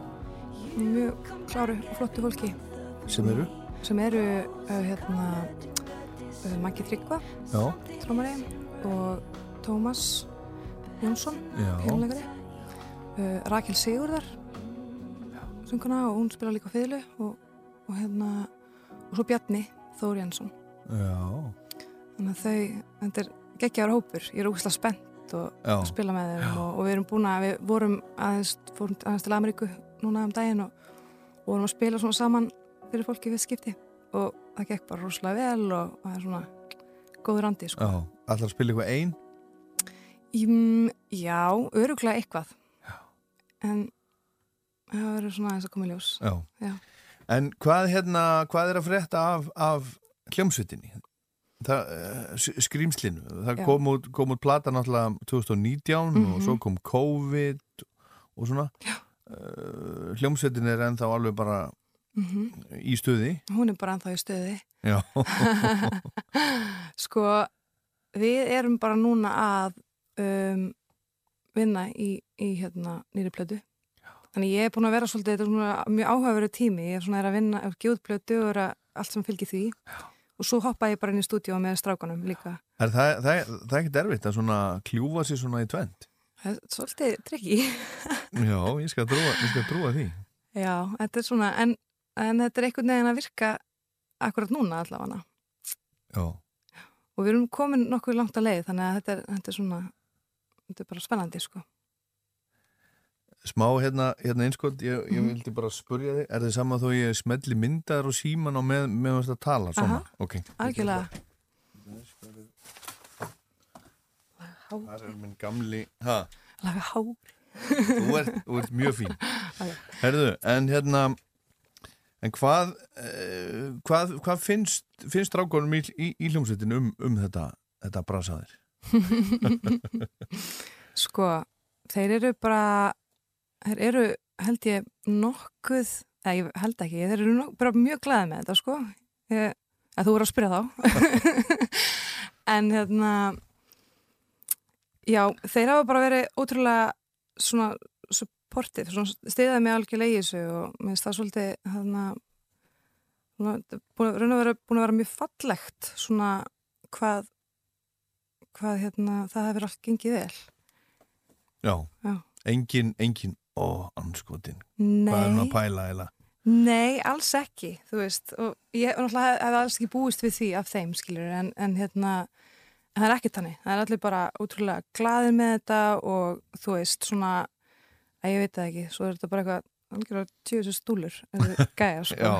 Mjög kláru og flottu fólki. Sem eru? sem eru uh, hérna uh, Maggi Tryggva trómari og Tómas Jónsson Já. pínuleikari uh, Rakel Sigurðar sönguna og hún spila líka fiðlu og, og hérna og svo Bjarni Þór Jansson Já, þannig að þau, þetta er geggjaður hópur. Ég er úkslega spennt og Já. að spila með þeim og, og við erum búin að, við vorum aðeins, fórum aðeins til Ameríku núna um daginn og, og vorum að spila svona saman fyrir fólki við skipti og það gekk bara rosalega vel og það er svona góður andi sko. allar að spila eitthvað ein Mm, já, öruglega eitthvað já. en það verður svona aðeins að koma í ljós Já. Já. En hvað, hérna, hvað er að frétta af, af hljómsveitinni? Skrýmslinu, það Já. kom út, kom út plata náttúrulega 2019 og Mhm. svo kom COVID og svona. Uh, hljómsveitin er ennþá alveg bara Mhm. í stuði. Hún er bara ennþá í stöði sko við erum bara núna að um, vinna í, í hérna nýri plötu. Þannig ég er búin að vera svolítið þetta er svona mjög áhugaveru tími. Ég er svona að vinna, að gefa út plötu og allt sem fylgir því. Já. Og svo hoppa ég bara inn í stúdíu með strákanum líka. Er það, það, það er ekkert erfitt að svona kljúfa sér svona í tvend það er svolítið trikki Já, ég skal trúa því. Já, þetta er svona en, en þetta er einhvern veginn að virka akkurat núna allavega. Já, og við erum komin nokkuð langt að leið þannig að þetta er, þetta er svona þetta er bara spennandi sko smá hérna, hérna einskot ég, ég Mhm. vildi bara spurja þig er þið sama þó ég smelli myndar og síman og með, með þess að tala svona, Aha. ok algjörlega Það er minn gamli ha, laga hár þú, ert, þú ert mjög fín. Herðu, en hérna en hvað uh, hvað, hvað finnst, finnst rákonum í, í, í hljómsveitin um, um þetta, þetta brasaðir? sko, þeir eru bara þeir eru held ég nokkuð, eða ég held ekki, þeir eru nok, bara mjög glæðið með þetta sko, ég, að þú voru að spyrja þá. en hérna, já, þeir hafa bara verið ótrúlega svona supportive, svona stiðað mig algjörlega í þessu og mér finnst það svolítið hérna, svona, búin, að- raun og vera, búin að vera mjög fallegt svona hvað, hvað hérna, það hefur allt gengið vel. Já, Já. engin, engin, ó, anskotin. Hvað er hún að pæla eða? Nei, alls ekki, þú veist, og ég náttúrulega hef, alls ekki búist við því af þeim, skilur, en, en hérna, það er ekki þannig, það er allir bara útrúlega glaðir með þetta og þú veist, svona, að ég veit það ekki, svo er þetta bara eitthvað, algjörlega tjóðsir stúlur, gæjar, sko,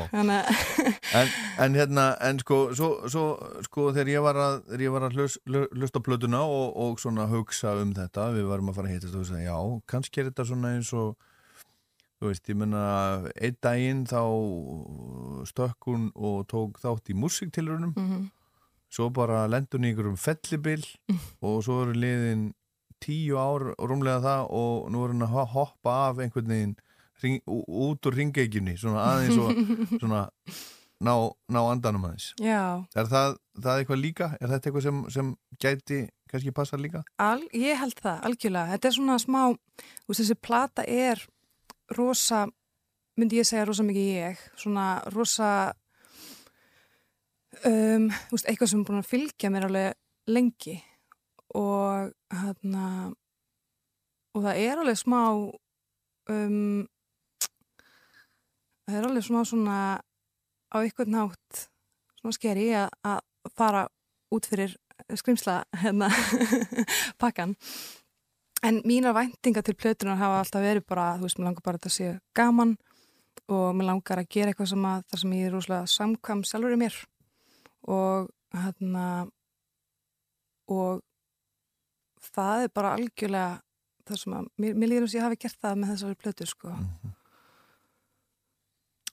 En, en hérna, en sko, svo, svo, sko þegar ég var að, ég var að hlust, hlust á plötuna og, og svona hugsa um þetta, við varum að fara að hittast og hugsa, já, kannski er þetta svona eins og, þú veist, ég menna, einn daginn þá stökk hún og tók þátt í músiktilrunum, Mhm. svo bara lendur hún í einhverjum fellibil og svo eru liðin tíu ár rúmlega það og nú er hún að ho- hoppa af einhvern veginn ring, ú- út úr ringeikjunni, svona aðeins og svona ná, ná andanum aðeins. já, Er það, það eitthvað líka? Er þetta eitthvað sem, sem gæti kannski passa líka? al, ég held það, algjörlega, þetta er svona smá, þú veist, þessi plata er rosa, myndi ég segja rosa mikið ég, svona rosa, um, þú veist, eitthvað sem er búin að fylgja mér alveg lengi og hérna, og það er alveg smá, um, það er alveg smá svona á einhvern nátt svona skeri að, að fara út fyrir skrimsla hérna pakkan en mínar væntinga til plötunar hafa alltaf verið bara, þú veist, mér langar bara að þetta sé gaman og mér langar að gera eitthvað sem að það sem ég er rosalega samkvam sjálfur í mér. Og hérna og það er bara algjörlega það sem að, mér, mér líður að ég hafi gert það með þessari plötu, sko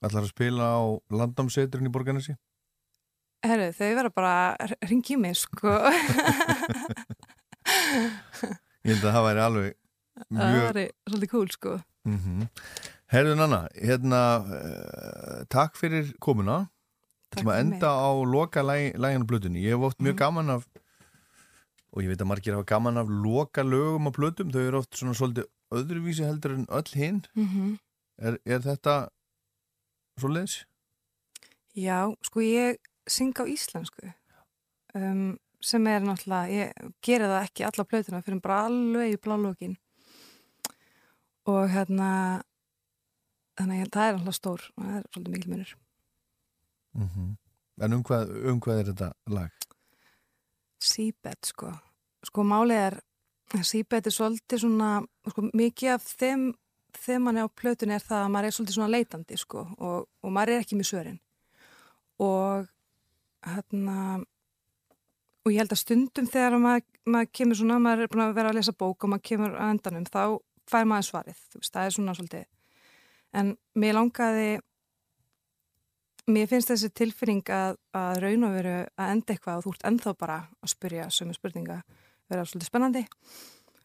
Ætlar að spila á landamseturinn í Borgarnesi? Herru, þau verða bara að ringi í mig, sko Ég held að það væri alveg það mjög... væri svolítið cool, sko Mm -hmm. Herðu Nanna, hérna, uh, takk fyrir komuna. Takk fyrir enda mig. á loka læginu blötunni. Ég hef oft mjög Mhm. gaman af, og ég veit að margir hafa gaman af loka lögum á blötum. Þau eru oft svona svolítið öðruvísi heldur en öll hinn. mm Er, er þetta svo leiðis? Já, sko ég syng á íslensku um, sem er náttúrulega, ég geri það ekki alla plötuna fyrir bara alveg í blálókin og hérna þannig að það er náttúrulega stór og það er svolítið mikil munur Mm -hmm. En um hvað, um hvað er þetta lag? Seabed sko sko málið er Seabed er svolítið svona sko, mikið af þeim þeim manni á plötunni er það að maður er svolítið svona leitandi sko og, og maður er ekki með sörin og hérna og ég held að stundum þegar maður, maður kemur svona, maður er búin að vera að lesa bók og maður kemur að endanum, þá fær maður svarið, þú veist, það er svona svolítið. En mér langaði mér finnst þessi tilfinning að, að raun og veru að enda eitthvað og þú ert ennþá bara að spyrja sömu spurninga vera svolítið spennandi.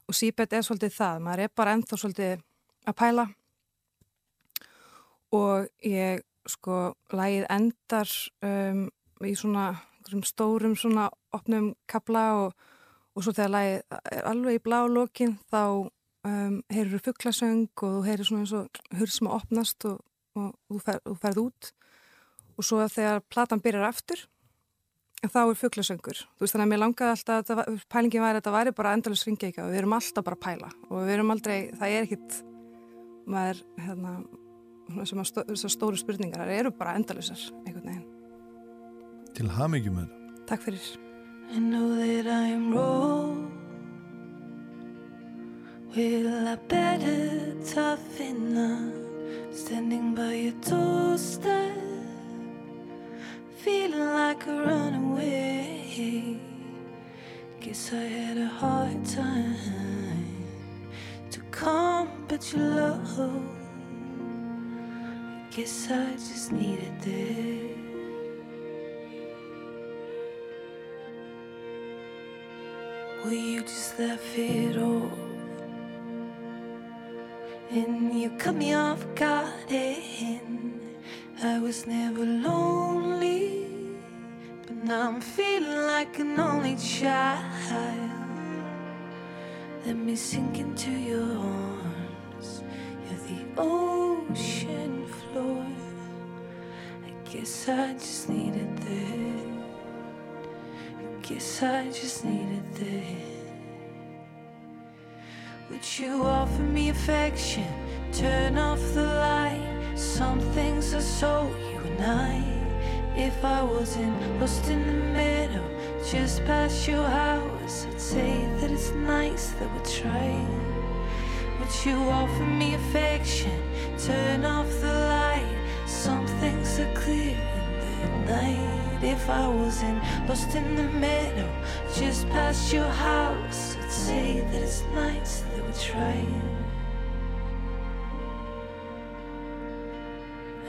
Og síbet er svolítið það, maður er bara ennþá svolítið að pæla. Og ég sko lægið endar um, í svona stórum svona opnum kapla og, og svo þegar lægið er alveg í blá lokin þá um, heyrur fugglasöng og þú heyrir svona eins og að opnast og, og þú, fer, þú ferð út. Og svo þegar platan byrjar aftur þá er fugglasöngur þú veist þannig að mér langaði alltaf að pælingin væri að þetta væri bara endalus ringið og við erum alltaf bara að pæla. Og við erum aldrei, það er ekkit maður hérna sem að stó, þessar stóru spurningar það eru bara endalusar einhvern veginn Til hamingjum með þetta. Takk fyrir I know that I am wrong. Will I better toughen up? Standing by your doorstep, feeling like a runaway. Guess I had a hard time come, but your love. I Guess I just needed this. Will you just laugh it off? and you cut me off guard. And I was never lonely, but now I'm feeling like an only child. Let me sink into your arms. You're the ocean floor. I guess I just needed that. I guess I just needed that. Would you offer me affection? Turn off the light. Some things are so you and I. If I wasn't lost in the middle, just past your house, I'd say that it's nice that we're trying. Would you offer me affection? Turn off the light. Some things are clear in the night. If I wasn't lost in the middle, just past your house, I'd say that it's nice that we're trying.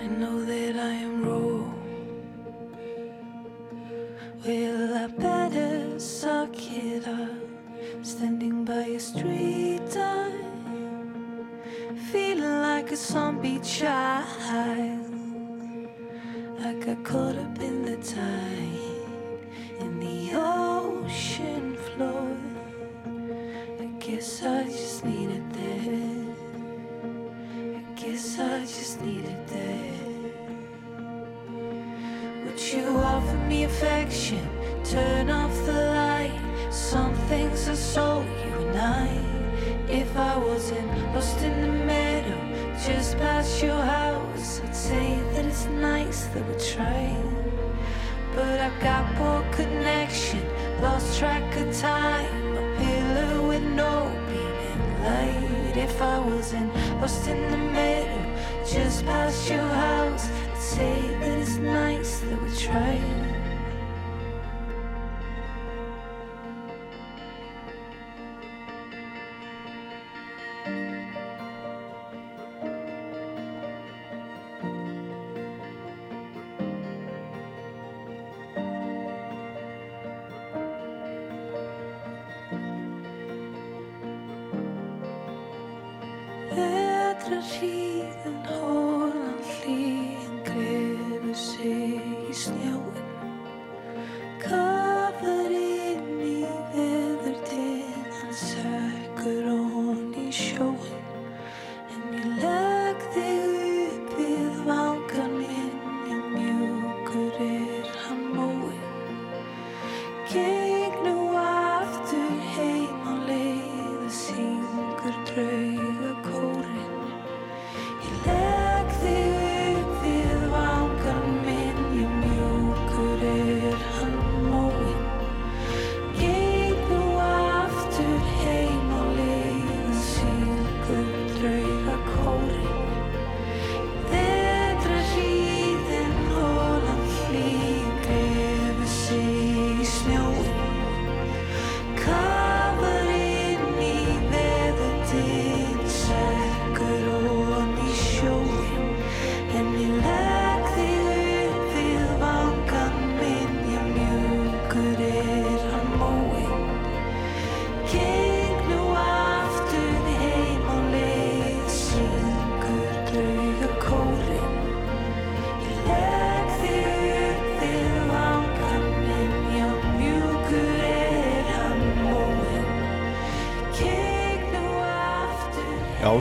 I know that I am wrong.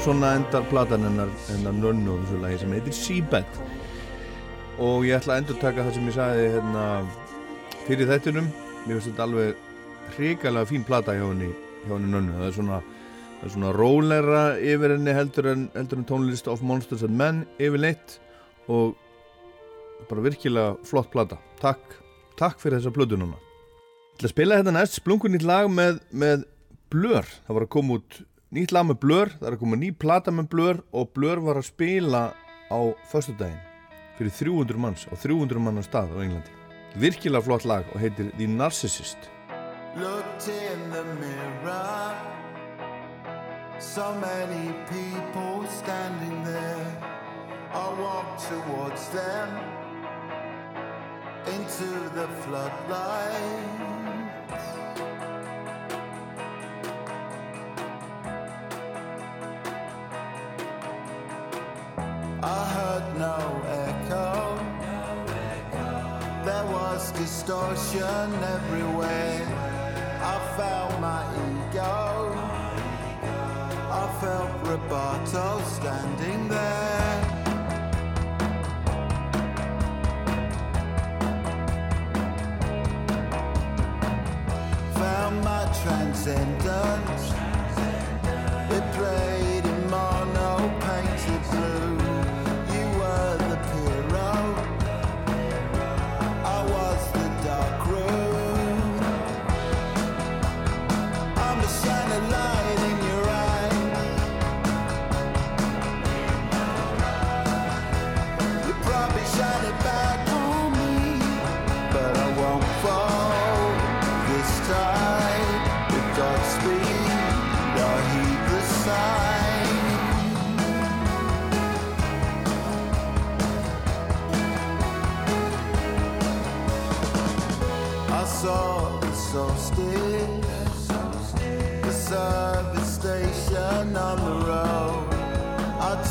Já, svona endar platan hennar, hennar nönnu og þessu lagi sem heitir Seabed. Og ég ætla að endur taka það sem ég sagði hérna fyrir þættunum mér finnst þetta alveg hrikalega fín plata hjá henni, hjá henni nönnu. Það er svona, svona róleira yfir henni heldur en, heldur en tónlist of Monsters and Men yfirleitt. Og bara virkilega flott plata. Takk, takk fyrir þessa plötu núna. Ég ætla að spila þetta næst splungun nýtt lag með, með Blur. Það var að koma út nýtt lag með Blur það er að koma ný plata með Blur og Blur var að spila á föstudaginn fyrir 300 manns á 300 manna stað á Englandi virkilega flott lag og heitir The Narcissist Looked in the mirror. So many people standing there. I walked towards them into the floodlight. I heard no echo. There was distortion everywhere. I felt my ego. I felt Roberto standing there. Found my transcendence.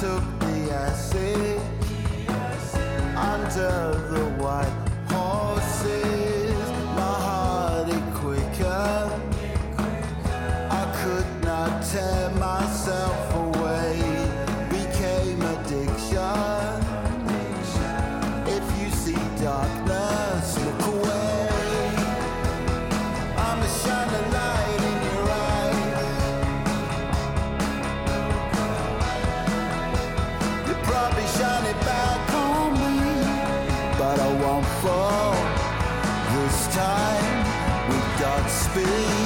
Took the acid under be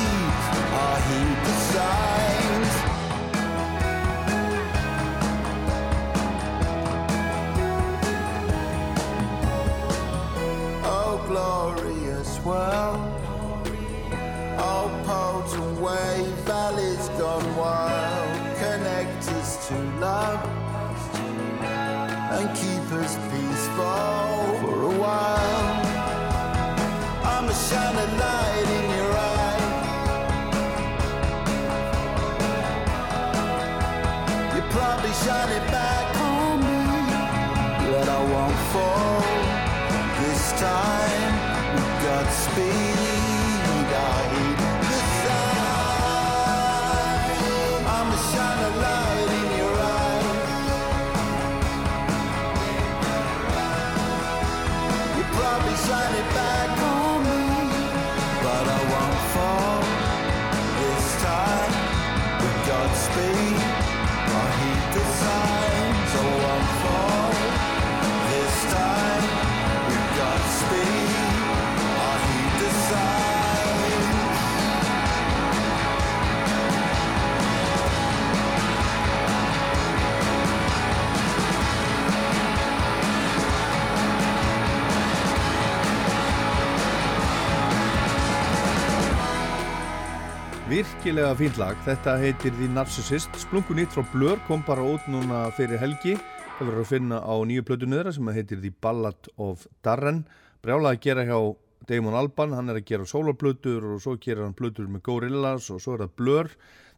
Virkilega fínt lag, þetta heitir The Narcissist, splungun nýtt frá Blur, kom bara út núna fyrir helgi, það verður að finna á nýju plötu niðra sem heitir The Ballad of Darren, brjálega að gera hjá Damon Alban, hann er að gera soloplötur og svo gerir hann plötur með Gorillaz og svo er það Blur,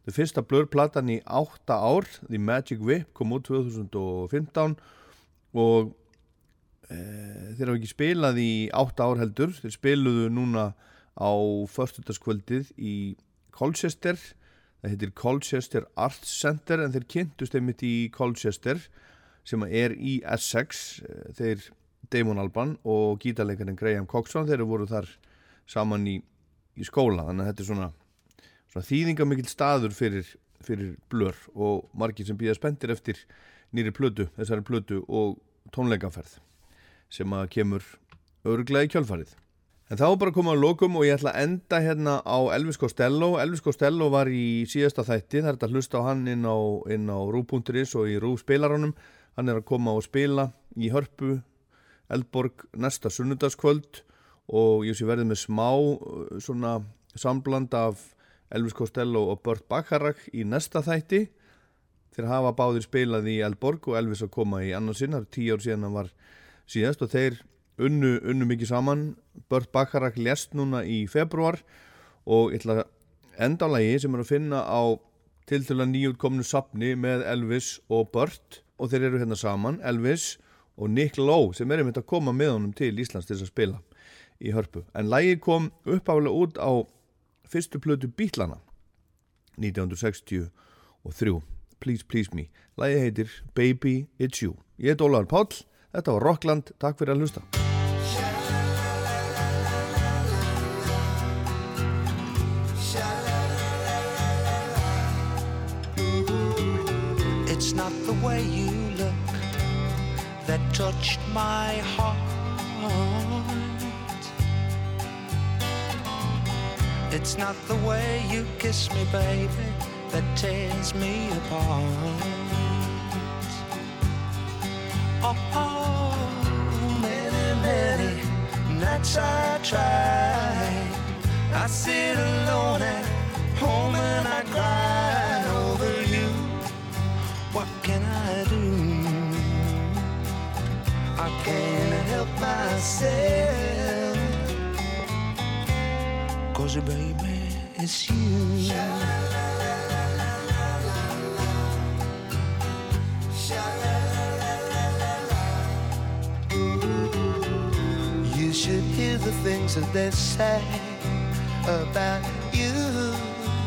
það fyrsta Blur-platan í átta ár, The Magic Whip kom út 2015 og e, þeir hafa ekki spilað í átta ár heldur, þeir spiluðu núna á förstutaskvöldið í Colchester. Það heitir Colchester Arts Center en þeir kynntust einmitt í Colchester sem er í Essex. Þeir Damon Alban og gítarleikarinn Graham Coxon þeir voru þar saman í, í skóla. Þannig að þetta er svona, svona þýðingamikill staður fyrir, fyrir blör og margir sem býða spendir eftir nýri plötu, þessari plötu og tónleikaferð sem að kemur örglega í kjölfarið En þá bara komum við að lokum og ég ætla að enda hérna á Elvis Costello. Elvis Costello var í síðasta þætti, það er þetta að hlusta á hann inn á, á Rú.is og í Rú spilaranum. Hann er að koma og spila í Hörpu, Eldborg næsta sunnudagskvöld og ég sé verðið með smá uh, svona sambland af Elvis Costello og Burt Bacharach í næsta þætti. Þeir hafa báðir spilað í Eldborg og Elvis að koma í annarsinn, það er tíu ár síðan hann var síðast og þeir unnu, unnu mikið saman Burt Bacharach lest núna í februar og ég ætla að enda á lagi sem er að finna á til til að nýjútkomnu sapni með Elvis og Burt og þeir eru hérna saman Elvis og Nick Lowe sem er einmitt að koma með honum til Íslands til þess að spila í hörpu. En lægi kom uppálega út á fyrstu plötu Bítlana 1963. Please Please Me. Lægi heitir Baby It's You. Ég heit Ólaður Páll, þetta var Rockland, takk fyrir að hlusta. That touched my heart. It's not the way you kiss me, baby, that tears me apart. Oh, many, many nights I try. I sit alone at home and I cry can't help myself. Cause baby, it's you. You should hear the things that they say about you.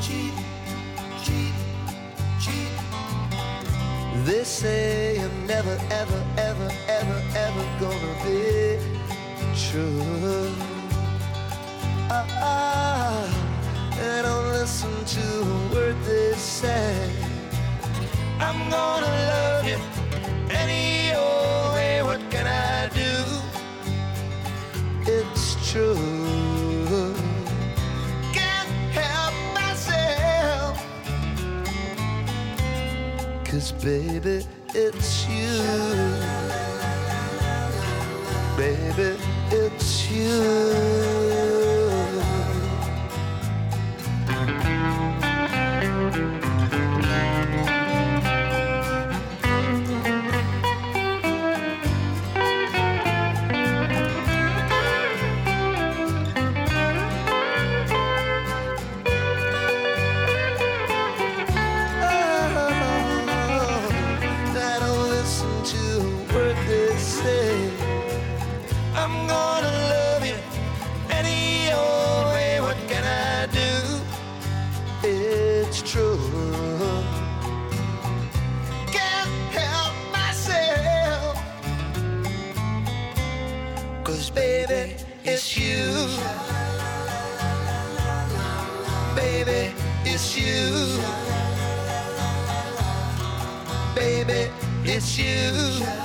Cheat, cheat, cheat. They say you're never, ever, ever, ever, ever gonna be true. Ah, ah, they don't listen to a word they say. I'm gonna love you any old way. What can I do? It's true. Can't help myself. Cause baby, it's you. You. You. Baby,